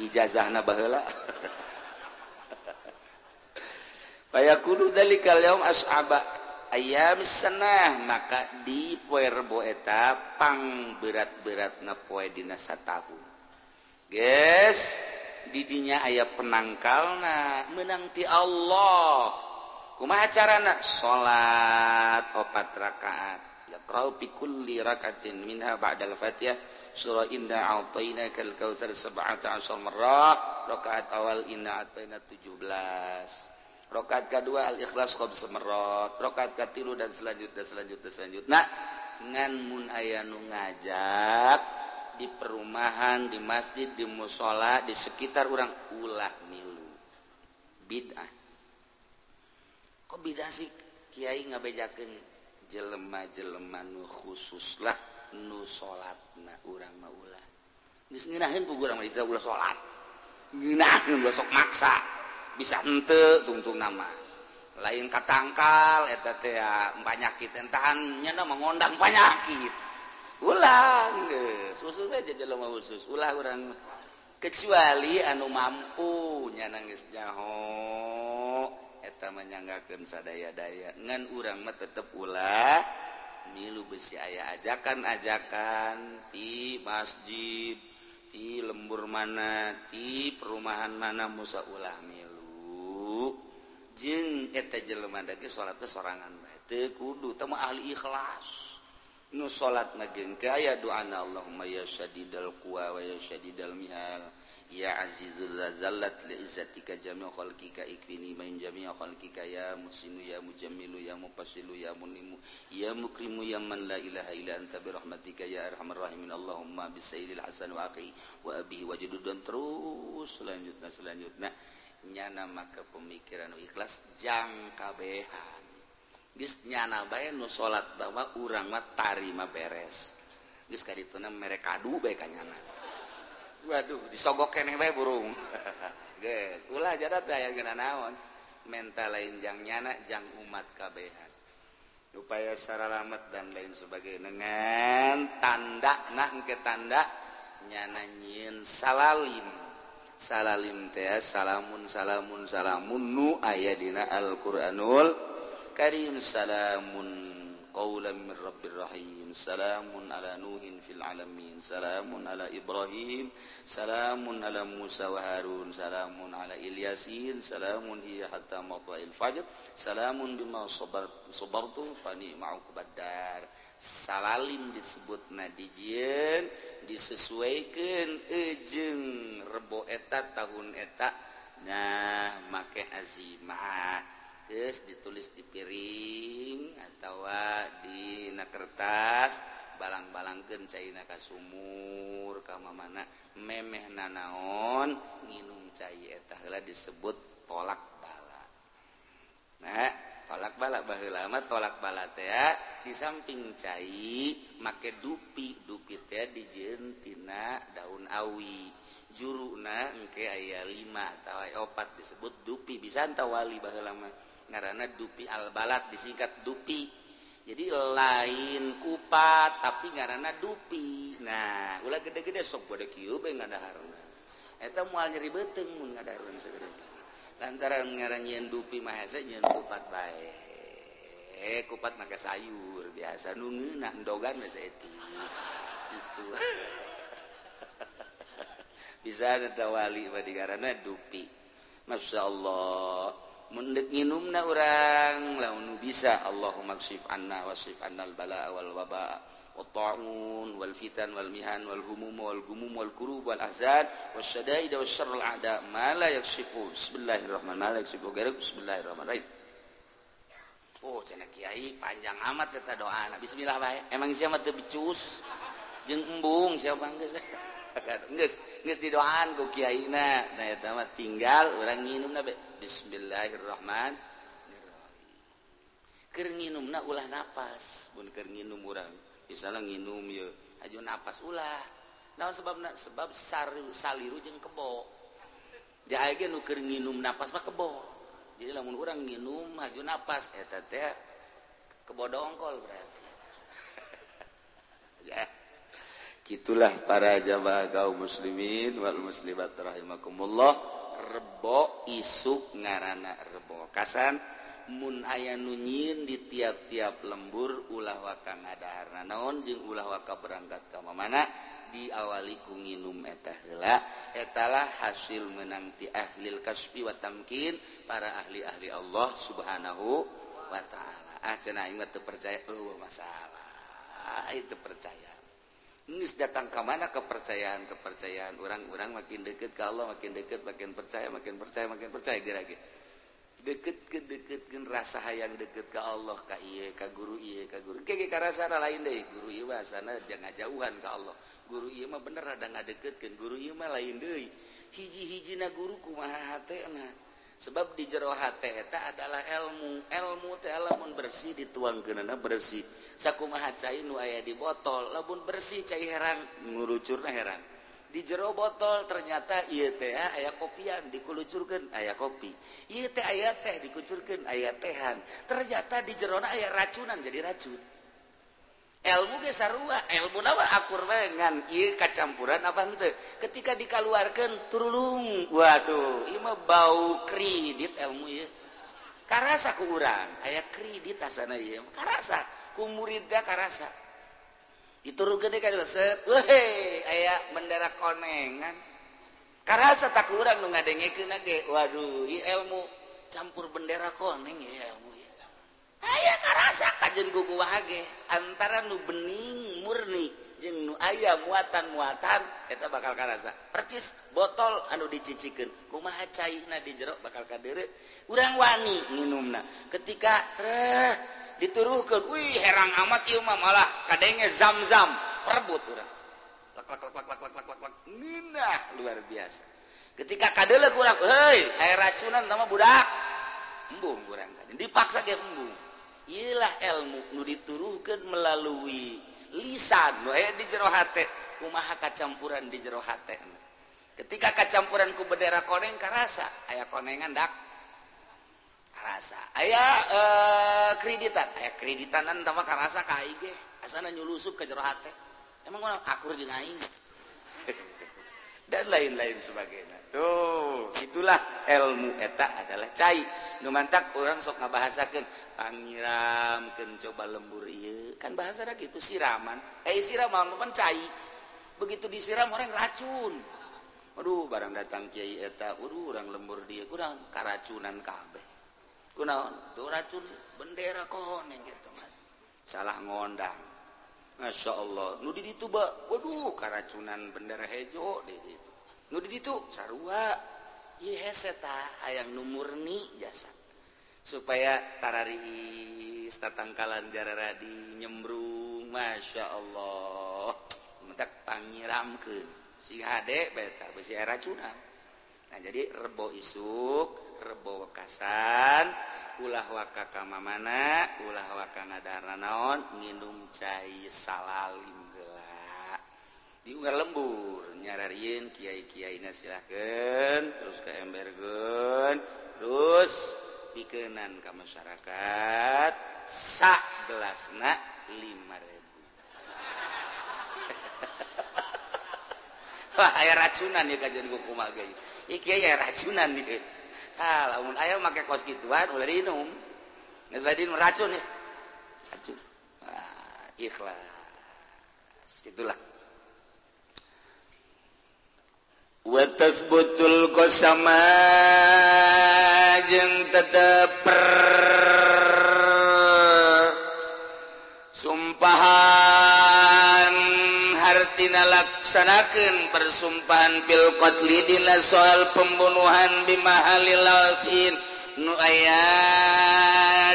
ijazahna baheula. Baya kudu dalikal yaum as'aba ayam senah maka di poe rebo eta pang berat-berat na poe dina satahun. Guys, didinya aya penangkalna menang ti Allah. Kumaha carana? Salat opat rakaat. Yaqra'u bi kulli rakatin minha ba'dal Fatihah surah inna a'tainakal kautsar 17 marrah rakaat awal inna a'taina 17. rakaat kedua al-ikhlas qab semerot. Rakaat katilu dan selanjutnya selanjutnya selanjutnya ngan mun aya nu ngajak di perumahan di masjid di musola di sekitar orang ulah milu. Bid'ah. Kok bid'ah sih? Kiai ngabejakeun jelema-jelema nu khusus lah nu salatna urang mah ulah. Geus ngeunaheun ku urang mah ulah salat ngeunaheun sok maksa. bisa ente tungtung nama. Lain katangkal eta teh penyakit entahan nama ngondang penyakit ulang susu aja jelema khusus ulah urang. Kecuali anu mampu nyana geus nyaho eta menyanggakeun sadaya-daya. Ngan urang mah tetep ulah milu besi aya ajakan-ajakan di masjid di lembur mana di perumahan mana musa ulah milu. jeng eta jelema dage salatna sorangan bae. Teu kudu teh ahli ikhlas. Nu salat nageung kaya doana Allahumma ya syadidal quwa wa ya syadidal mihal. Ya azizul zallat li izzatika khalqika ikfini min jami'a khalqika. Ya musinu ya mujammilu ya mufassilu ya munimu ya mukrimu ya man la ilaha illa anta bi rahmatika. Ya arhamar rahimin Allahumma bisailil hasan wa akhi wa abihi wa dan terus selanjutnya selanjutnya. nyana maka pemikiran ikhlas jang kabehan nyana bae nu salat bahwa urangmah tarima beres. Dituna bae ka nyana. Waduh disogok keneh bae burung. Ulah jadat aya geuna naon. Mental lain jang nyana jang umat kabehan. Upaya saralamat dan lain sebagai dengan tanda nak ke tanda nyana nyin salalim. salalim teh salamun salamun salamun. Nu aya dina Al-Qur'anul Karim. Salamun qaulan min rabbir rahim. Salamun ala nuhin fil alamin. Salamun ala ibrahim. Salamun ala musa wa harun. Salamun ala ilyasin. Salamun hiya hatta matla'il fajr. Salamun bima sabartu sabartu fa badar salalim disebut nadijieun disesuaikan eh, ejeng rebo eta tahun eta nah make azimah. Terus ditulis di piring atau ah, di kertas balang-balangkan China kas sumur kamma mana memeh nanaon minum cair etahlah disebut tolak bala. Nah tolak bala bahlama tolak bala di samping cair make dupi dupi teh dijentina daun awi. Juruna engke aya lima atau opat disebut dupi. Bisa tawali bahlama karena dupi albalat disingkat dupi. Jadi lain kupat tapi karena dupi. Nah ulah gede-gede sok pada kieu bae ngadaharna. Eta moal nyeri beteng mun ngadahar segede. lantaran ngaranyian dupi mahasa nyeun kupat bae. Eh kupat maka sayur biasa nu ngeunah dogan masa eti itu. Bisa ada wali pada karena dupi. Masya Allah. Mendek minumna orang launu bisa. Allahumma maksif anna wasif annal bala wal waba والطاعون والفتن والمهن والهموم والغموم والكروب والأحزان والشدائد والشر الأعداء ما لا يكشفه بسم الله الرحمن ما لا يكشفه غيره بسم الله الرحمن الرحيم Oh, Kyai panjang amat kita doa Bismillah baik emang siapa tebicus jeng embung siapa di doaan Kyai tinggal orang minum Bismillahirrahman minum ulah nafas minum orang misalnya nginum ya. Aja napas ulah. Naon sebab sebab saru saliru jeung kebo. Ya aja nu keur nginum napas mah kebo. Jadi lamun urang nginum aja napas eta teh kebo dongkol berarti. Ya. Gitulah para jamaah kaum muslimin wal muslimat rahimakumullah. Rebo isuk ngarana rebo kasan. mun aya nunyin di tiap-tiap lembur ulah waka ngadaharna naon jeung ulah waka berangkat ka mana diawali ku nginum eta heula etalah hasil menanti ahlil kasbi wa tamkin para ahli-ahli Allah subhanahu wa ta'ala. Ah cenah ingat percaya oh masalah. Ah, itu percaya. Nis datang ke mana kepercayaan kepercayaan. Orang-orang makin dekat ke Allah makin dekat makin percaya makin percaya makin percaya gara-gara deket-kedeketkan rasa hayang deket ke Allah ka iye, ka guru iye, ka guru. Kiki, karasana lain deh guru iwa sana jangan jauhan ke Allah. Guru iye mah bener ada ngadeketkan guru iye mah lain deh hiji-hiji na guru kumaha hate na. Sebab di jero hate eta adalah ilmu. Ilmu teh lamun bersih dituangkeunana bersih. Sakumaha cai nu aya di botol lamun bersih cai herang ngurucurna herang. di jero botol ternyata ITH aya kopian dikulucurkan ayaah kopi. IT aya teh dikucurkan aya tehan. Ternyata di jerona aya racunan jadi racun ilmu Gesarua ilmu nawa akur lengan I kacampuran Abang teh. Ketika dikaluarkan turulung. Waduh Ima bau kredit ilmu ye. karasa kuran aya kredit asana karasa kumuridda karasa. ditur gede kan set weh aya bendera konengan. Karasa tak kurang nu ngadengekeun ge. Waduh ieu ilmu campur bendera koneng ya ilmu ya. Aya karasa kajen gugu ge. Antara nu bening murni jeung nu aya muatan-muatan eta bakal karasa. Percis botol anu dicicikeun kumaha cairna di jero bakal kadere urang wani minumna. Ketika treh dituruhkan wih herang amat ieu mah malah kadenge zam-zam. Perebut urang. Lak lak lak lak lak lak lak lak. Nginah luar biasa. Ketika kadele urang hei air racunan sama budak. Embung urang dipaksa ge embung. Ialah ilmu nu dituruhkeun melalui lisan nu aya di jero hate. Kumaha kacampuran di jero hate ketika kacampuran ku bendera koneng karasa aya konengan dak. karasa. Ayaah eh, uh, kreditan. Aya kreditanan sama karasa KG asana nyulusup ke jero emang akur jeung aing? Dan lain-lain sebagainya. Tuh itulah ilmu eta adalah cai. Nu mantak orang sok ngabahasakeun pangiramkeun coba lembur ieu. Kan bahasa gitu siraman. Eh siraman mah cai. Begitu disiram orang racun. Aduh barang datang kiai eta aduh orang lembur dia kurang karacunan kabeh. kunaon tuh racun bendera koneng gitu mah salah ngondang. Masya Allah. Nu di ba. Waduh karacunan bendera hejo di itu nu di sarua. Iya seta ayang numurni jasa. Supaya tarari tatangkalan jarara di nyembrung Masya Allah. Mentak pangiramkeun si hade beta besi racunan nah jadi rebo isuk rebo kasan ulah waka kama mana ulah waka ngadara naon minum cair salalim di diugar lembur nyararin kiai kiai silahkan terus ke embergen terus pikenan ke masyarakat sak gelas na 5000 wah aya racunan ya kajian hukum agama iki aya racunan nih kalau lamun ayo make kos gituan ulah minum geus dinum racun ya. Racun. Ah, ikhlas. Itulah wa tasbutul qasama jeung tetep melaksanakan persumpahan pilkotlidina soal pembunuhan bimahalil lausin nu aya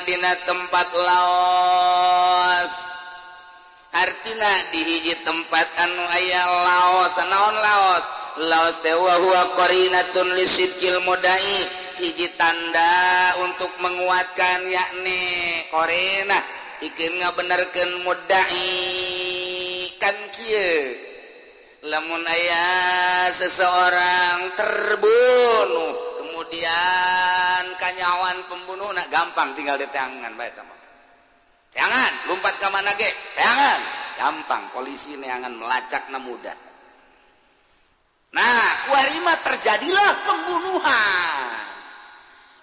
dina tempat laos artina dihiji tempat anu aya laos naon laos laos tewa huwa korinatun lisidkil mudai. Hiji tanda untuk menguatkan yakni korina ikin ngabenerkeun mudai. Kan kieu? Lemun ayah seseorang terbunuh kemudian kanyawan pembunuh nak gampang tinggal di tangan baik teman jangan lompat ke mana ge? Jangan gampang polisi akan melacak na mudah. Nah kuarima terjadilah pembunuhan.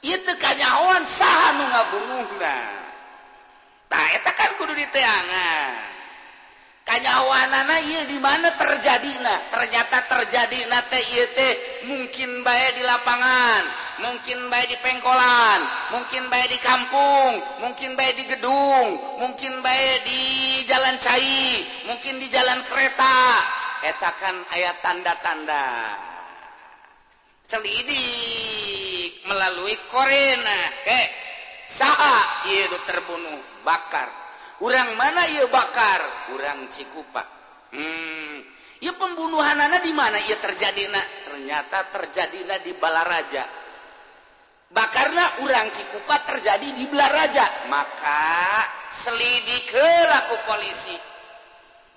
Itu kanyawan sah nu ngabunuhna? Nah itu kan kudu di tangan kanyawana di mana terjadi nah ternyata terjadi TT mungkin baik di lapangan mungkin baik di pengkolan mungkin baik di kampung mungkin baik di gedung mungkin baik di jalan cair mungkin di jalan kereta. Etakan ayat tanda-tanda. Selidik melalui Korena. Eh sah terbunuh bakar. Orang mana ia bakar? Orang cikupa. Hmm ya pembunuhan anak di mana ia terjadi nak ternyata terjadi nak di Balaraja. Bakarna orang cikupa terjadi di Balaraja. Maka selidik laku polisi.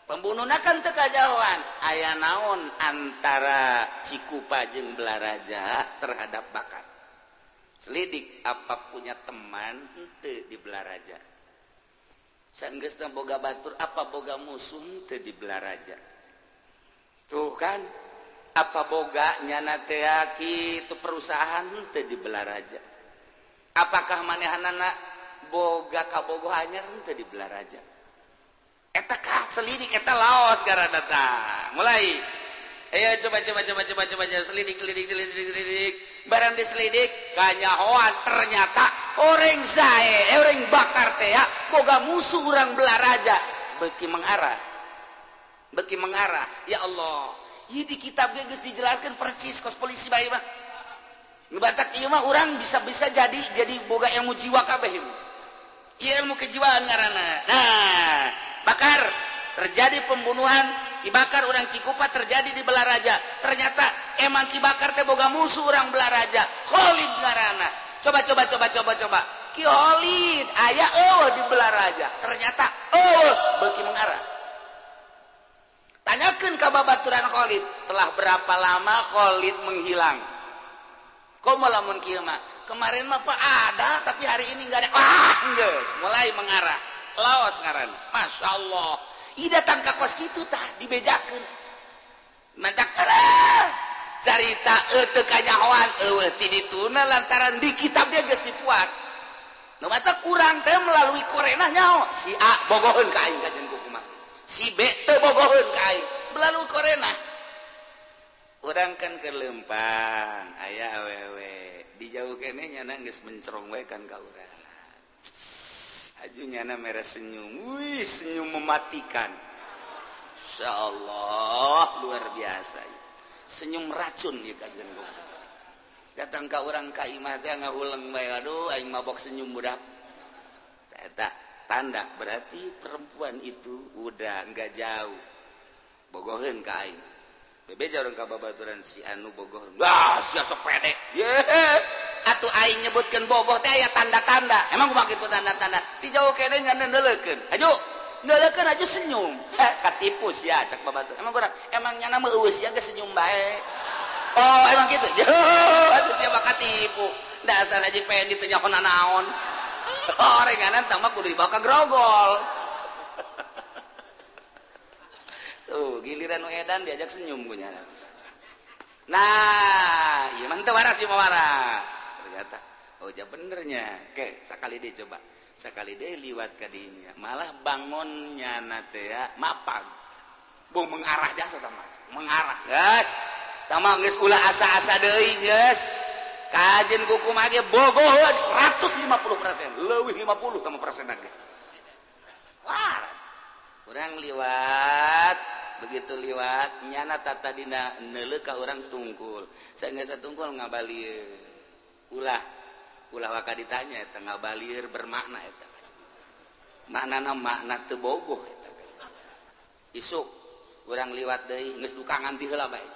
Pembunuh kan teka jauhan ayah naon antara cikupa jeng Balaraja terhadap bakar? Selidik apa punya teman ente di Balaraja sangges dan boga batur apa boga musuh teh di belaraja? Tuh kan apa boga nyana teaki itu perusahaan teh di belaraja? Apakah manehanana boga kabogo anyar teh di belaraja? Eta selidik eta laos gara datang mulai. Ayo coba coba coba coba coba, coba. selidik selidik selidik selidik. barang diselidik kanyahoan ternyata orang zae eh, orang bakar teh boga musuh orang belaraja beki mengarah. Beki mengarah. Ya Allah. Ini di kitab geus dijelaskan percis kos polisi bae mah. Ngebatak ieu mah urang bisa-bisa jadi jadi boga ilmu jiwa kabeh ieu. Ilmu kejiwaan ngaranana nah bakar. Terjadi pembunuhan dibakar orang Cikupa terjadi di belah raja ternyata emang kibakar teh boga musuh orang belah raja Khalid ngarana coba coba coba coba coba. Ki ayah oh di belah raja ternyata oh beki mengarah tanyakan ke babaturan Khalid telah berapa lama Khalid menghilang? Kok lamun kieu kemarin mah pak ada tapi hari ini enggak ada. Ah enggak mulai mengarah. Lawas ngaran. Masya Allah I datang ke kos gitu tah dibejakan. Mantap. Carita ete kanyawan ewe tidituna lantaran di kitab dia geus dipuat. Nu mata kurang teh melalui korenah nyawa Si A bogoheun ka aing gajen kumaha. Si B teu bogoheun ka aing melalui korenah. Orang kan kelempang ayah awewe dijauh kene nyana geus mencerong wae kan ka urang. hajunyana merah senyum. Wih senyum mematikan. Insya Allah luar biasa. Senyum racun ya kajian datang ke orang kaimah teh ngahuleng bae. Aduh aing mabok senyum budak. Tak tanda berarti perempuan itu udah nggak jauh. Bogohin ke aing. Bebe jarang ke babaturan si anu bogohin wah sia pede yeah. atau aing nyebutkan bogoh teh aya tanda-tanda. Emang kumaha kitu tanda-tanda? Ti jauh kene ngandeuleukeun aju. Neuleukeun aja senyum. Katipus ya cak babatuh. Emang kurang emang nyana mah eueus ya geus senyum bae. Oh emang kitu jauh. Atuh siapa katipu? Dasar aja pengen ditunjukkeun naon orenganan tama kudu dibawa ka grogol tuh giliran edan diajak senyum punya nah iya mantep waras iya waras. kata Oja oh, benernya. Ke sekali dia coba. Sekali dia liwat kadinya malah bangunnya nate ya mapan. Bung mengarah jasa sama mengarah. Guys sama guys ulah asa-asa deui guys kajen kuku mage bogoh 150 persen. Lebih 50 kamu persen lagi wah. Kurang liwat. Begitu liwat nyana tata dina nele ka orang tungkul. Saya nggak tungkul ngabalir ulah ulah waka ditanya tengah balir bermakna eta. Makna makna tebogoh eta. Isuk kurang liwat deui geus dukangan ti heula bae.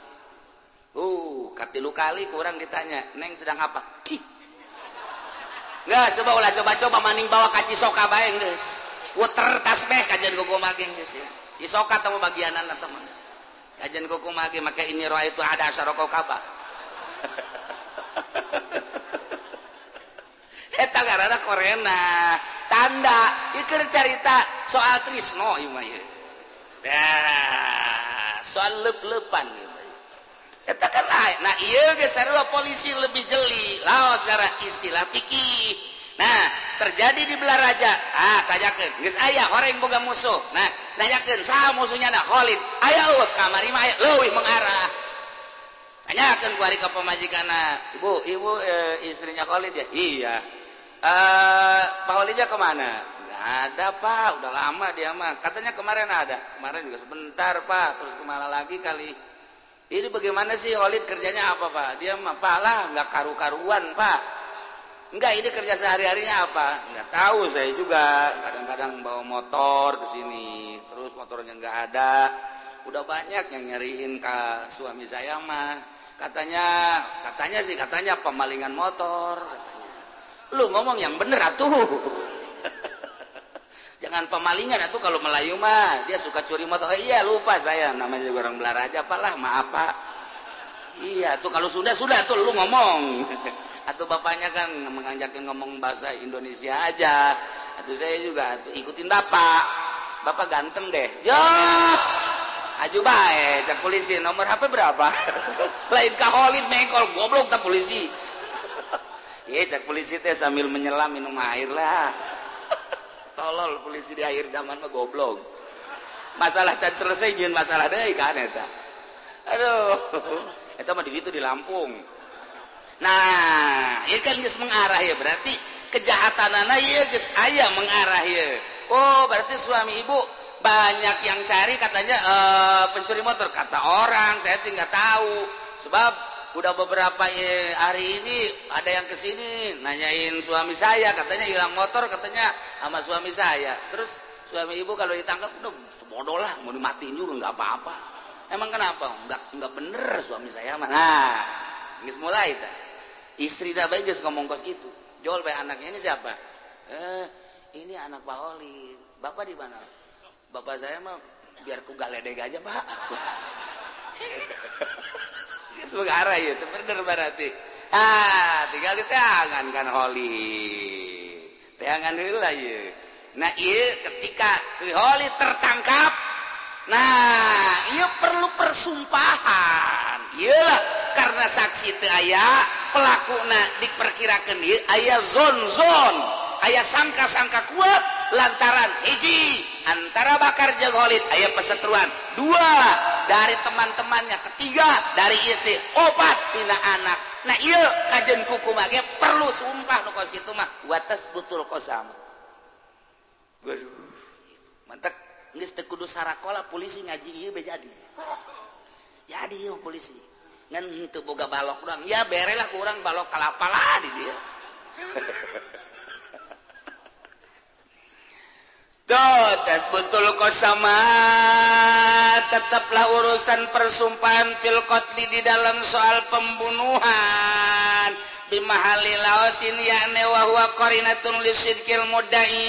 Uh katilu kali kurang ditanya neng sedang apa? Ih coba ulah coba-coba maning bawa ka soka bae geus. Puter tasbih kajian gogo mage geus ya. Cisoka teu bagianan teman kajian gogo mage make ini roa itu ada asaroko kaba eta Korea tanda. Ikir cerita soal Trisno ya soal lep-lepan eta kan lain nah iya geser polisi lebih jeli. Laos secara istilah pikir nah terjadi di belah raja. Ah tanyakan. Geus aya orang boga musuh. Nah tanyakan. Sah musuhnya nak Khalid. Aya eueuh kamari mah leuwih mengarah. Tanyakan ku ari ka pemajikanna ibu ibu e, istrinya Khalid ya? Iya eh Pak ke mana? Nggak ada Pak. Udah lama dia mah. Katanya kemarin ada. Kemarin juga sebentar Pak. Terus ke mana lagi kali? Ini bagaimana sih Khalid kerjanya apa Pak? Dia mah Pak lah nggak karu-karuan Pak. Enggak ini kerja sehari-harinya apa? Nggak tahu saya juga. Kadang-kadang bawa motor ke sini. Terus motornya nggak ada. Udah banyak yang nyariin ke suami saya mah. Katanya katanya sih katanya pemalingan motor. Katanya lu ngomong yang bener atuh. Jangan pemalingan atuh kalau Melayu mah. Dia suka curi motor. Oh, iya lupa saya. Namanya juga orang Belaraja apalah maaf pak. Iya tuh kalau sudah sudah tuh lu ngomong. Atau bapaknya kan mengajarkan ngomong bahasa Indonesia aja. Atau saya juga tuh ikutin bapak. Bapak ganteng deh. Ya aju baik cek polisi. Nomor HP berapa? Lain kaholid mengkol. Goblok tak polisi Iya cek polisi teh sambil menyelam minum air lah. Tolol polisi di akhir zaman mah goblok. Masalah can selesai jin masalah deh kan eta. Aduh, eta mah di itu di Lampung. Nah, ini kan geus mengarah ya berarti kejahatan anak ya geus aya mengarah ya. Oh, berarti suami ibu banyak yang cari katanya uh, pencuri motor kata orang saya tinggal tahu sebab udah beberapa ya, hari ini ada yang ke sini nanyain suami saya katanya hilang motor katanya sama suami saya. Terus suami ibu kalau ditangkap udah sebodoh lah mau dimatiin juga nggak apa-apa. Emang kenapa? Nggak nggak bener suami saya mah. Nah ini mulai itu istri dah baik ngomong kos itu. Jual baik anaknya ini siapa? Eh ini anak Pak Oli. Bapak di mana? Bapak saya mah biar ku galedeg aja pak Segara ya, bener berarti. Ah, tinggal di tangan kan holi. Tangan lah ya. Nah, iya ketika holi tertangkap, nah, iya perlu persumpahan. Iyalah karena saksi itu ayah pelaku nah diperkirakan dia ayah zon-zon, ayah sangka-sangka kuat lantaran hiji antara bakar jeung Khalid aya pesetruan dua dari teman-temannya ketiga dari istri obat tina anak nah iya kajen kuku mage perlu sumpah nu kos kitu mah watas butul kosam Waduh, mantek geus teu kudu sarakola polisi ngaji ieu be jadi. Jadi ieu polisi. Ngan teu boga balok doang. Ya berelah kurang balok kalapala di dia. dotes betul kosama tetaplah urusan persumpahan pilkotli di dalam soal pembunuhan. bimahali laosin yakni wa huwa qarinatun lisidqil mudai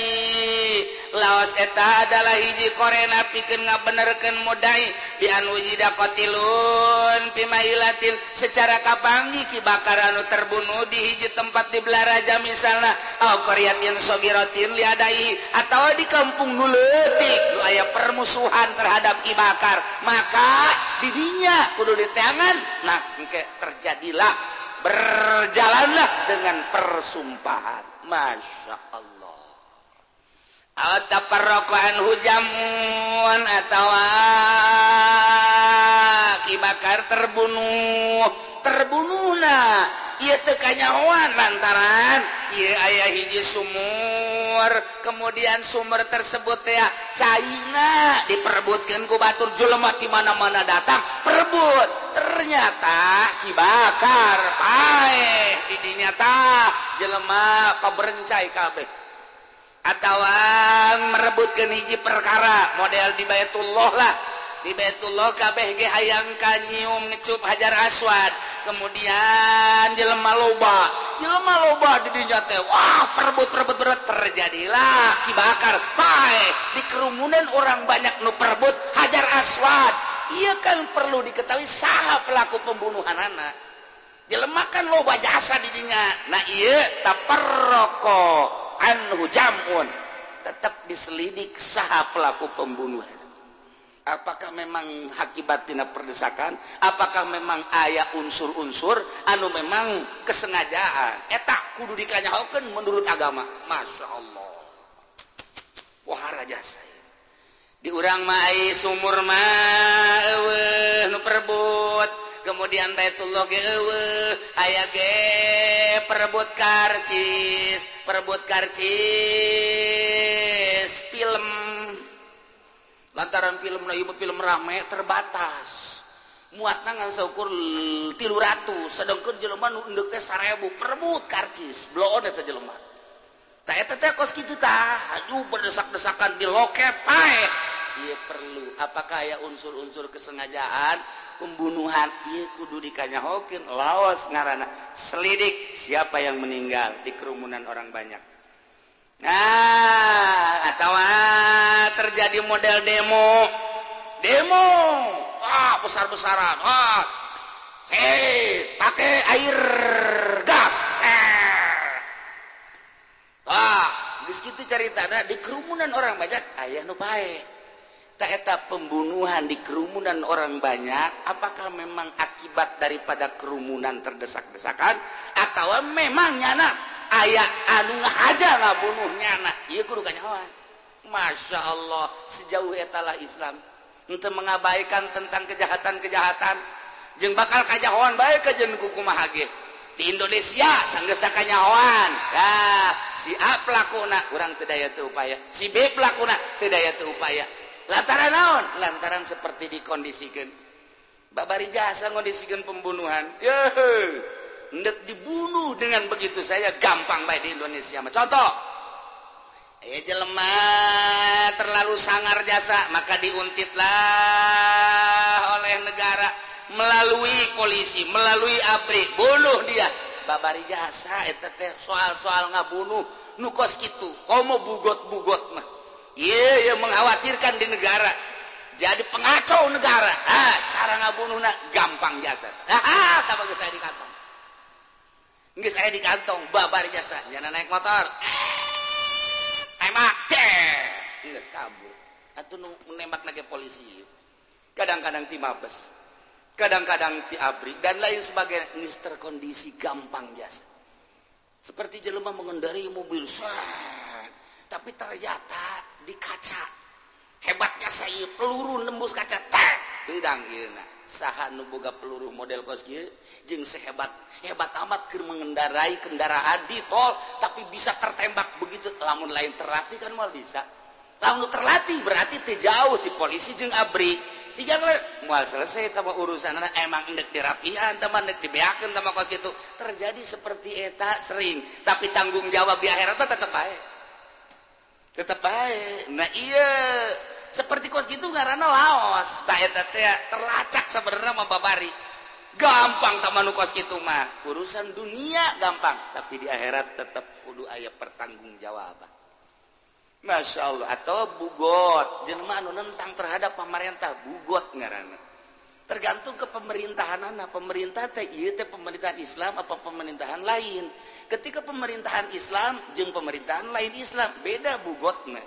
laos eta adalah hiji korena pikeun ngabenerkeun mudai bi anu jidaqatilun pimailatin secara kapanggi ki bakar anu terbunuh di hiji tempat di belaraja misalna au qaryatin sogirotin liadai atawa di kampung nuleutik aya permusuhan terhadap ki bakar maka didinya kudu diteangan nah terjadilah berjalanlah dengan persumpahan. Masya Allah. Atau perrokoan hujan atau Abi Bakar terbunuh. Terbunuhlah ia tekanyawan lantaran. Ia ayah hiji sumur. Kemudian sumber tersebut ya China diperebutkan ku batur jelema di mana-mana datang. Perebut ternyata Ki Bakar pae didinya tak jelema paberencai kabeh. Atau ah, merebutkan hiji perkara model di Baitullah lah. di Betullah kabeh hayang kanyium ngecup hajar aswad. Kemudian jelema loba. Jelema loba di dinya teh wah perebut perebut berat. Terjadilah kibakar baik di kerumunan orang banyak nu perebut hajar aswad. Iya kan perlu diketahui saha pelaku pembunuhan anak. Jelemakan loba jasa di dinya. Nah iya taparroko anhu jamun. Tetap diselidik saha pelaku pembunuhan. Apakah memang hakibattina perdesakan? Apakah memang ayah unsur-unsur? Anu memang kesengajaan. Etak kudu dikanyahokeun menurut agama. Masya Allah. Wah raja saya. Di urang mai sumur perebut. Kemudian Baitullah aya perebut karcis perebut karcis film lantaran film Nayu film rame terbatas. Muat nangan seukur tilu ratus sedangkan jelema nu endek teh sarebu perebut karcis bloon eta jelema. Tah eta teh kos kitu tah aduh berdesak-desakan di loket pae. Ieu perlu apakah aya unsur-unsur kesengajaan? Pembunuhan ieu kudu dikanyahokeun lawas ngarana selidik siapa yang meninggal di kerumunan orang banyak? Nah atau terjadi model demo. Demo. Ah besar-besaran. Ah. Saya pakai air gas. Ah. Gitu cerita nah, di kerumunan orang banyak ayah nu tak eta pembunuhan di kerumunan orang banyak apakah memang akibat daripada kerumunan terdesak-desakan atau memang nyana aya anu aja nggak bunuhnya anak kanyawan Masya Allah sejauh etalah Islam. Untuk mengabaikan tentang kejahatan-kejahatan. Jeng bakal kajjawan baik ke jenkuku Mahage di Indonesia sanggesakanyawan nah, si A pelakuna kurang tedaya tuh upaya. Si B pelakuna tedaya tuh upaya. Lantaran naon? Lantaran seperti dikondisikan. Babari jasa kondisikan pembunuhan Yuhu. Dengan begitu saya gampang baik di Indonesia. Contoh lemah terlalu sangar jasa maka diuntitlah oleh negara. Melalui polisi melalui abri bunuh dia. Babari jasa soal-soal ngabunuh nukos gitu homo bugot-bugot mah. Iya yang mengkhawatirkan di negara. Jadi pengacau negara. Ah cara ngabunuh gampang jasa. Ah tak bagus saya dikatakan Nggak saya di kantong, babar jasa, jangan naik motor. Tembak, des. Nggak kabur. Atau menembak lagi polisi. Kadang-kadang ti mabes. Kadang-kadang ti abri. Dan lain sebagainya. Nggak terkondisi gampang jasa. Seperti jelema mengendari mobil. Tapi ternyata di kaca. Hebatnya saya peluru nembus kaca. Tak. gedang saha nuboga peluru model kos jeung sehebat hebat amat ke mengendarai kendaraan di tol tapi bisa tertembak begitu. Lamun lain terlatih kan mal bisa. Lamun terlatih berarti terjauh di polisi jeung abri. Tiga mal selesai tambah urusan. Emang endek dirapian teman endek dibeakan sama kos gitu terjadi seperti eta sering. Tapi tanggung jawab di akhirat tetap baik tetap baik nah iya. Seperti kos gitu karena laos tak terlacak sebenarnya babari gampang taman kos gitu mah. Urusan dunia gampang tapi di akhirat tetap kudu ayat pertanggung jawaban Masya Allah. Atau bugot. Jelema anu nentang terhadap pemerintah. Bugot ngarana tergantung ke pemerintahan anak pemerintah teh iya teh pemerintahan Islam apa pemerintahan lain? Ketika pemerintahan Islam jeng pemerintahan lain Islam beda bugotnya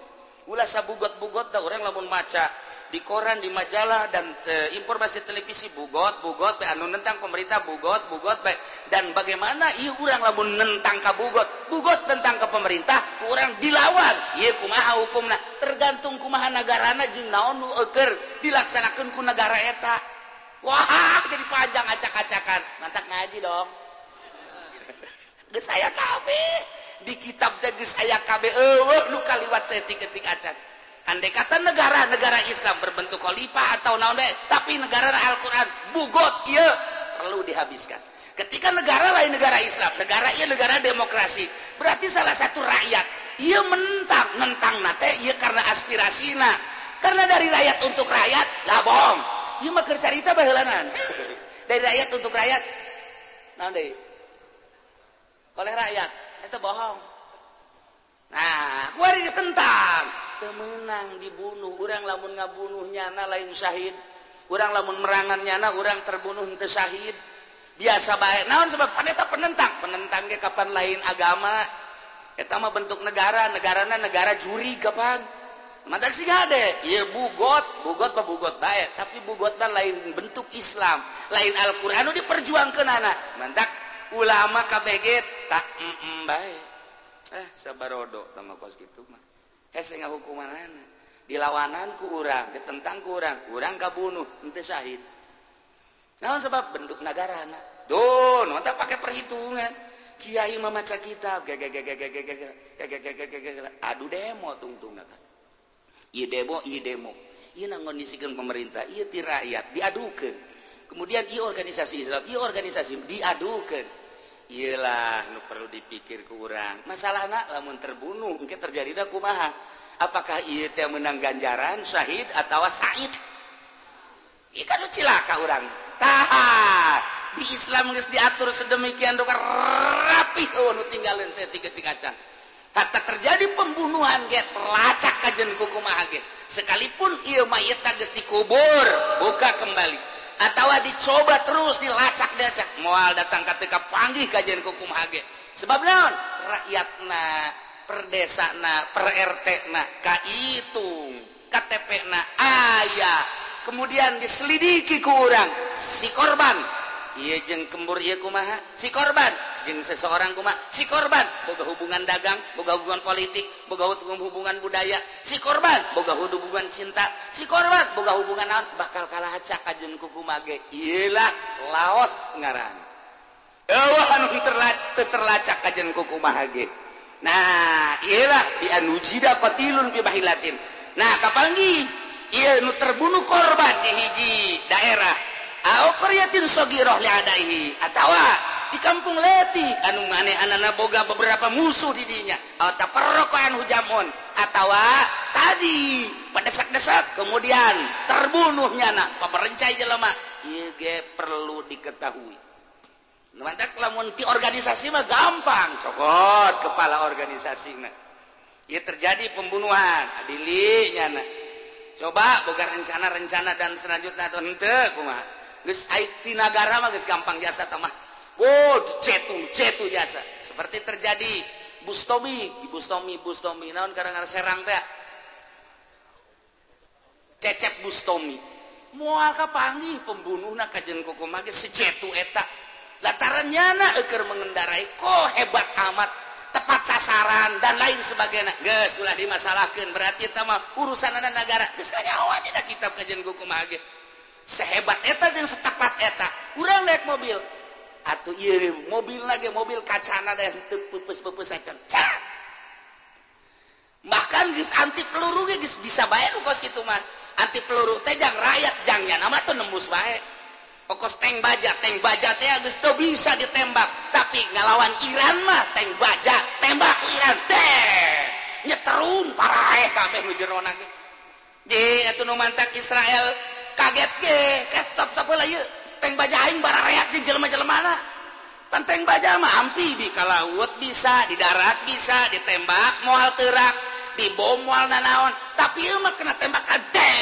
ulah sabugot bugot dah orang lamun maca di koran di majalah dan te, informasi televisi bugot bugot be anu nentang pemerintah bugot bugot be. Dan bagaimana ieu urang lamun nentang ka bugot? Bugot tentang ke pemerintah kurang dilawan. Ieu kumaha hukumna? Tergantung kumaha nagarana jeung naon nu eueur dilaksanakeun ku negara eta. Wah jadi panjang acak-acakan. Mantak ngaji dong. Geus saya kabeh di kitab teges ayah KB luka liwat setik-ketik acan. Andai kata negara-negara Islam berbentuk khalifah atau naon deh tapi negara Al-Quran bugot iya perlu dihabiskan. Ketika negara lain negara Islam negara iya negara demokrasi berarti salah satu rakyat ia mentang nentang nate iya karena aspirasina karena dari rakyat untuk rakyat lah bohong. Iya mah cerita bahulanan dari rakyat untuk rakyat naon deh oleh rakyat. itu bohong. Nah ditentang. Temenang dibunuh orang lamun ngabunuh nyana lain Syahid. Orang lamun merangan nyana orang terbunuh ente Syahid. Biasa baik naon sebab? Paneta penentang. Penentang dia kapan lain agama? Pertama bentuk negara. Negarana negara juri kapan? Mantak sih ada. Iya bugot. Bugot apa bugot baik tapi bugotnya lain bentuk Islam. Lain Al-Quran diperjuangkan anak mantak ulama KBG tak eh, sabarodo sama kos gitu mah eh saya hukuman anak dilawanan ku urang ditentang ku urang urang kabunuh ente syahid nah sebab bentuk negara anak don tak pakai perhitungan kiai memaca kitab aduh demo tungtung kan iya demo iya demo iya nangondisikan pemerintah iya ti rakyat diadukan kemudian iya organisasi Islam iya organisasi diadukan Ilah perlu dipikir ke orang masalah anak lamun terbunuh mungkin terjadi dakumaha Apakah ia teh menang ganjaran Syahid atau Said? Ikan cilaka orang tahan! Di Islam guys diatur sedemikian dokter rapi oh nu tinggalin saya tiga tiga can kata terjadi pembunuhan ge terlacak kajen kukumaha ge. Sekalipun ia mayat geus dikubur buka kembali. atau dicoba terus dilacak-dacak mual datang ketika panggih kajian hukum hage sebab naon? Rakyatna perdesana per RT na kaitung KTP na ayah. Kemudian diselidiki ke orang si korban. Iye jeng kembur ye kumaha? Si korban. Jeng seseorang kuma si korban. Boga hubungan dagang boga hubungan politik boga hubungan budaya. Si korban boga hubungan cinta. Si korban boga hubungan naon? Bakal kalah acak jeng kuku mage iyalah laos ngaran. Ewa anu terlacak kajen kuku mahage. Nah, iyalah di anu jida kotilun bi bahilatin. Nah, kapalgi ieu nu terbunuh korban di hiji daerah. atautawa di kampung Leti anu maneh anak boga beberapa musuh didinya atau perrokokan hujamon atawa tadi pedesak-desak kemudian terbunuhnya anak pemerencai jelema. Perlu diketahui. Mantak lamun ti organisasi mah gampang cokot kepala organisasi nah terjadi pembunuhan adili nyana coba boga rencana-rencana dan selanjutnya atau henteu kumaha. negara gampang jasa tamah oh, cetu, cetu jasa. Seperti terjadi Bustomi Bustomi Bustomi. Naon karena Serang teh? Cecep Bustomi. Mual kapangi pembunuh nak kajen koko mage secetu eta. Lataran nyana eker mengendarai kok hebat amat. Tepat sasaran dan lain sebagainya. Geus ulah dimasalahkan berarti eta mah urusan anak negara geus awalnya kitab kajian koko mage sehebat eta yang setapat eta. Kurang naik mobil. Atau iya mobil lagi mobil kacana dan pupus-pupus acan. Bahkan gis anti peluru gis bisa bayar kos gitu man anti peluru teh jang rakyat jangnya nama tuh nembus baik pokos tank baja tank baja teh agus tuh bisa ditembak. Tapi ngelawan Iran mah tank baja tembak Iran. Teh! Nyeterun parah eh kabeh nu jero lagi di atuh nu mantak Israel kaget mana penting baja mampi di kalaut bisa di darat bisa ditembak moal terak dibom moal nanaon tapi ieu mah kena tembak kade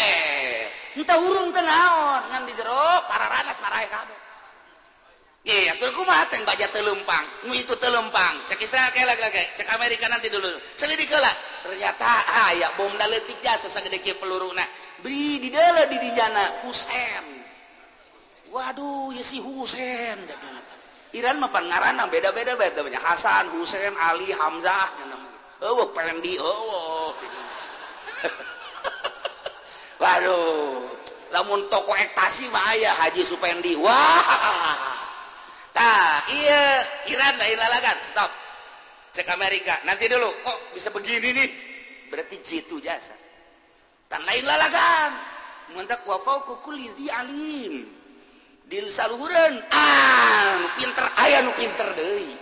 entah urung tenaon ngan di jero pararanas ranas kabeh. Kabe Iya, yeah, kumaha teng baja telumpang, nu itu telumpang. Cek Israel kayak lagi lagi, cek Amerika nanti dulu. Selidik lah, ternyata ah ya bom daletik jasa sagede kieu peluruna. beri di dalam diri jana Husain waduh ya si Husain Iran mah ngaran beda-beda beda banyak. Hasan, Husain, Ali, Hamzah oh Pendi, oh waduh lamun toko ektasi mah ayah Haji Supendi. Wah. Tah iya Iran lain lalagan stop. Cek Amerika. Nanti dulu. Kok bisa begini nih? Berarti jitu jasa tan lain lalagan. Mentak wafau ku kulli alim. Di saluhureun ah nu pinter aya nu pinter deui.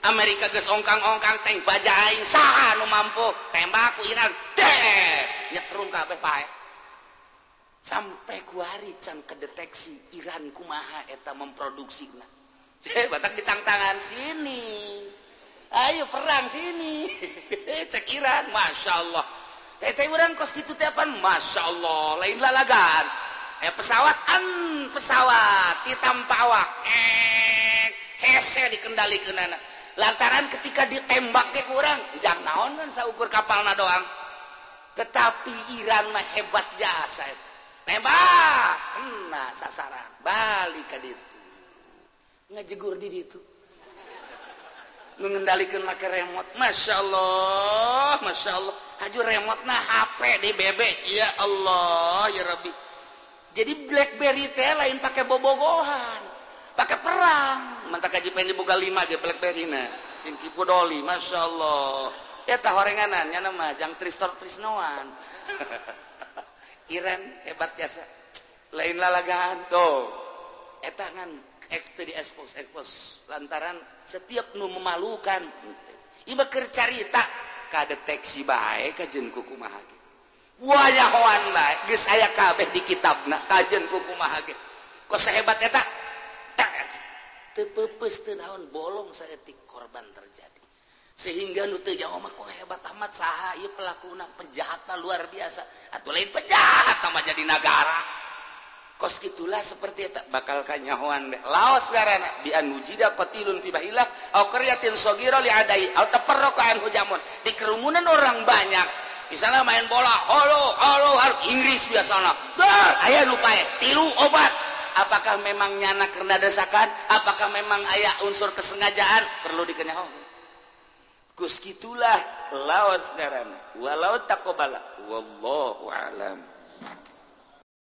Amerika geus ongkang-ongkang teng baja aing. Saha nu mampu? Tembak ku Iran. Des! Nyetrum kabeh pae sampai kuari can kedeteksi Iran kumaha eta memproduksi nah. Eh, batak ditangtangan sini. Ayo perang sini. Cek Iran. Masya Allah. kos gitu tepan Masya Allah lain lalagan. Eh pesawat an pesawat hitam pawak eh hese dikendalikan anak lantaran ketika ditembak ke kurang jang naon kan saukur kapal na doang. Tetapi Iran mah hebat jasa itu tembak kena sasaran. Balik ke ditu. Ngajegur di ditu. Mengendalikan make remote Masya Allah Masya Allah. haju remote nah HP di bebek ya Allah ya Rabbi. Jadi Blackberry teh lain pakai bobogohan pakai perang. Mentak kaji pengen dibuka lima dia Blackberry na. Yang kipu doli Masya Allah. Ya tah horenganannya nama jang tristor trisnoan. Iran hebat jasa lain lalagaan tuh. Etangan ekte di expose expose. Lantaran setiap nu memalukan. Iba kercarita kadeteksi baik kajen kukuma baik geus aya kabeh di kitabna kajen kuku mahage. Kok sehebat eta? Tepepes tenaon bolong saetik korban terjadi. Sehingga nu teu jauh mah kok hebat amat saha ieu pelakuna penjahat luar biasa. Atuh lain penjahat mah jadi negara kos gitulah seperti eta bakal kanyahoan laos garana bi an mujida qatilun fi bahilah au qaryatin sagira li adai au tafarraqan hujamun di kerumunan orang banyak misalnya main bola halo halo Inggris biasanya dah aya nu pae tilu obat Apakah memang nyana karena desakan? Apakah memang ayah unsur kesengajaan? Perlu dikenyang. Gus gitulah lawas garan. Walau takobala. Wallahu alam.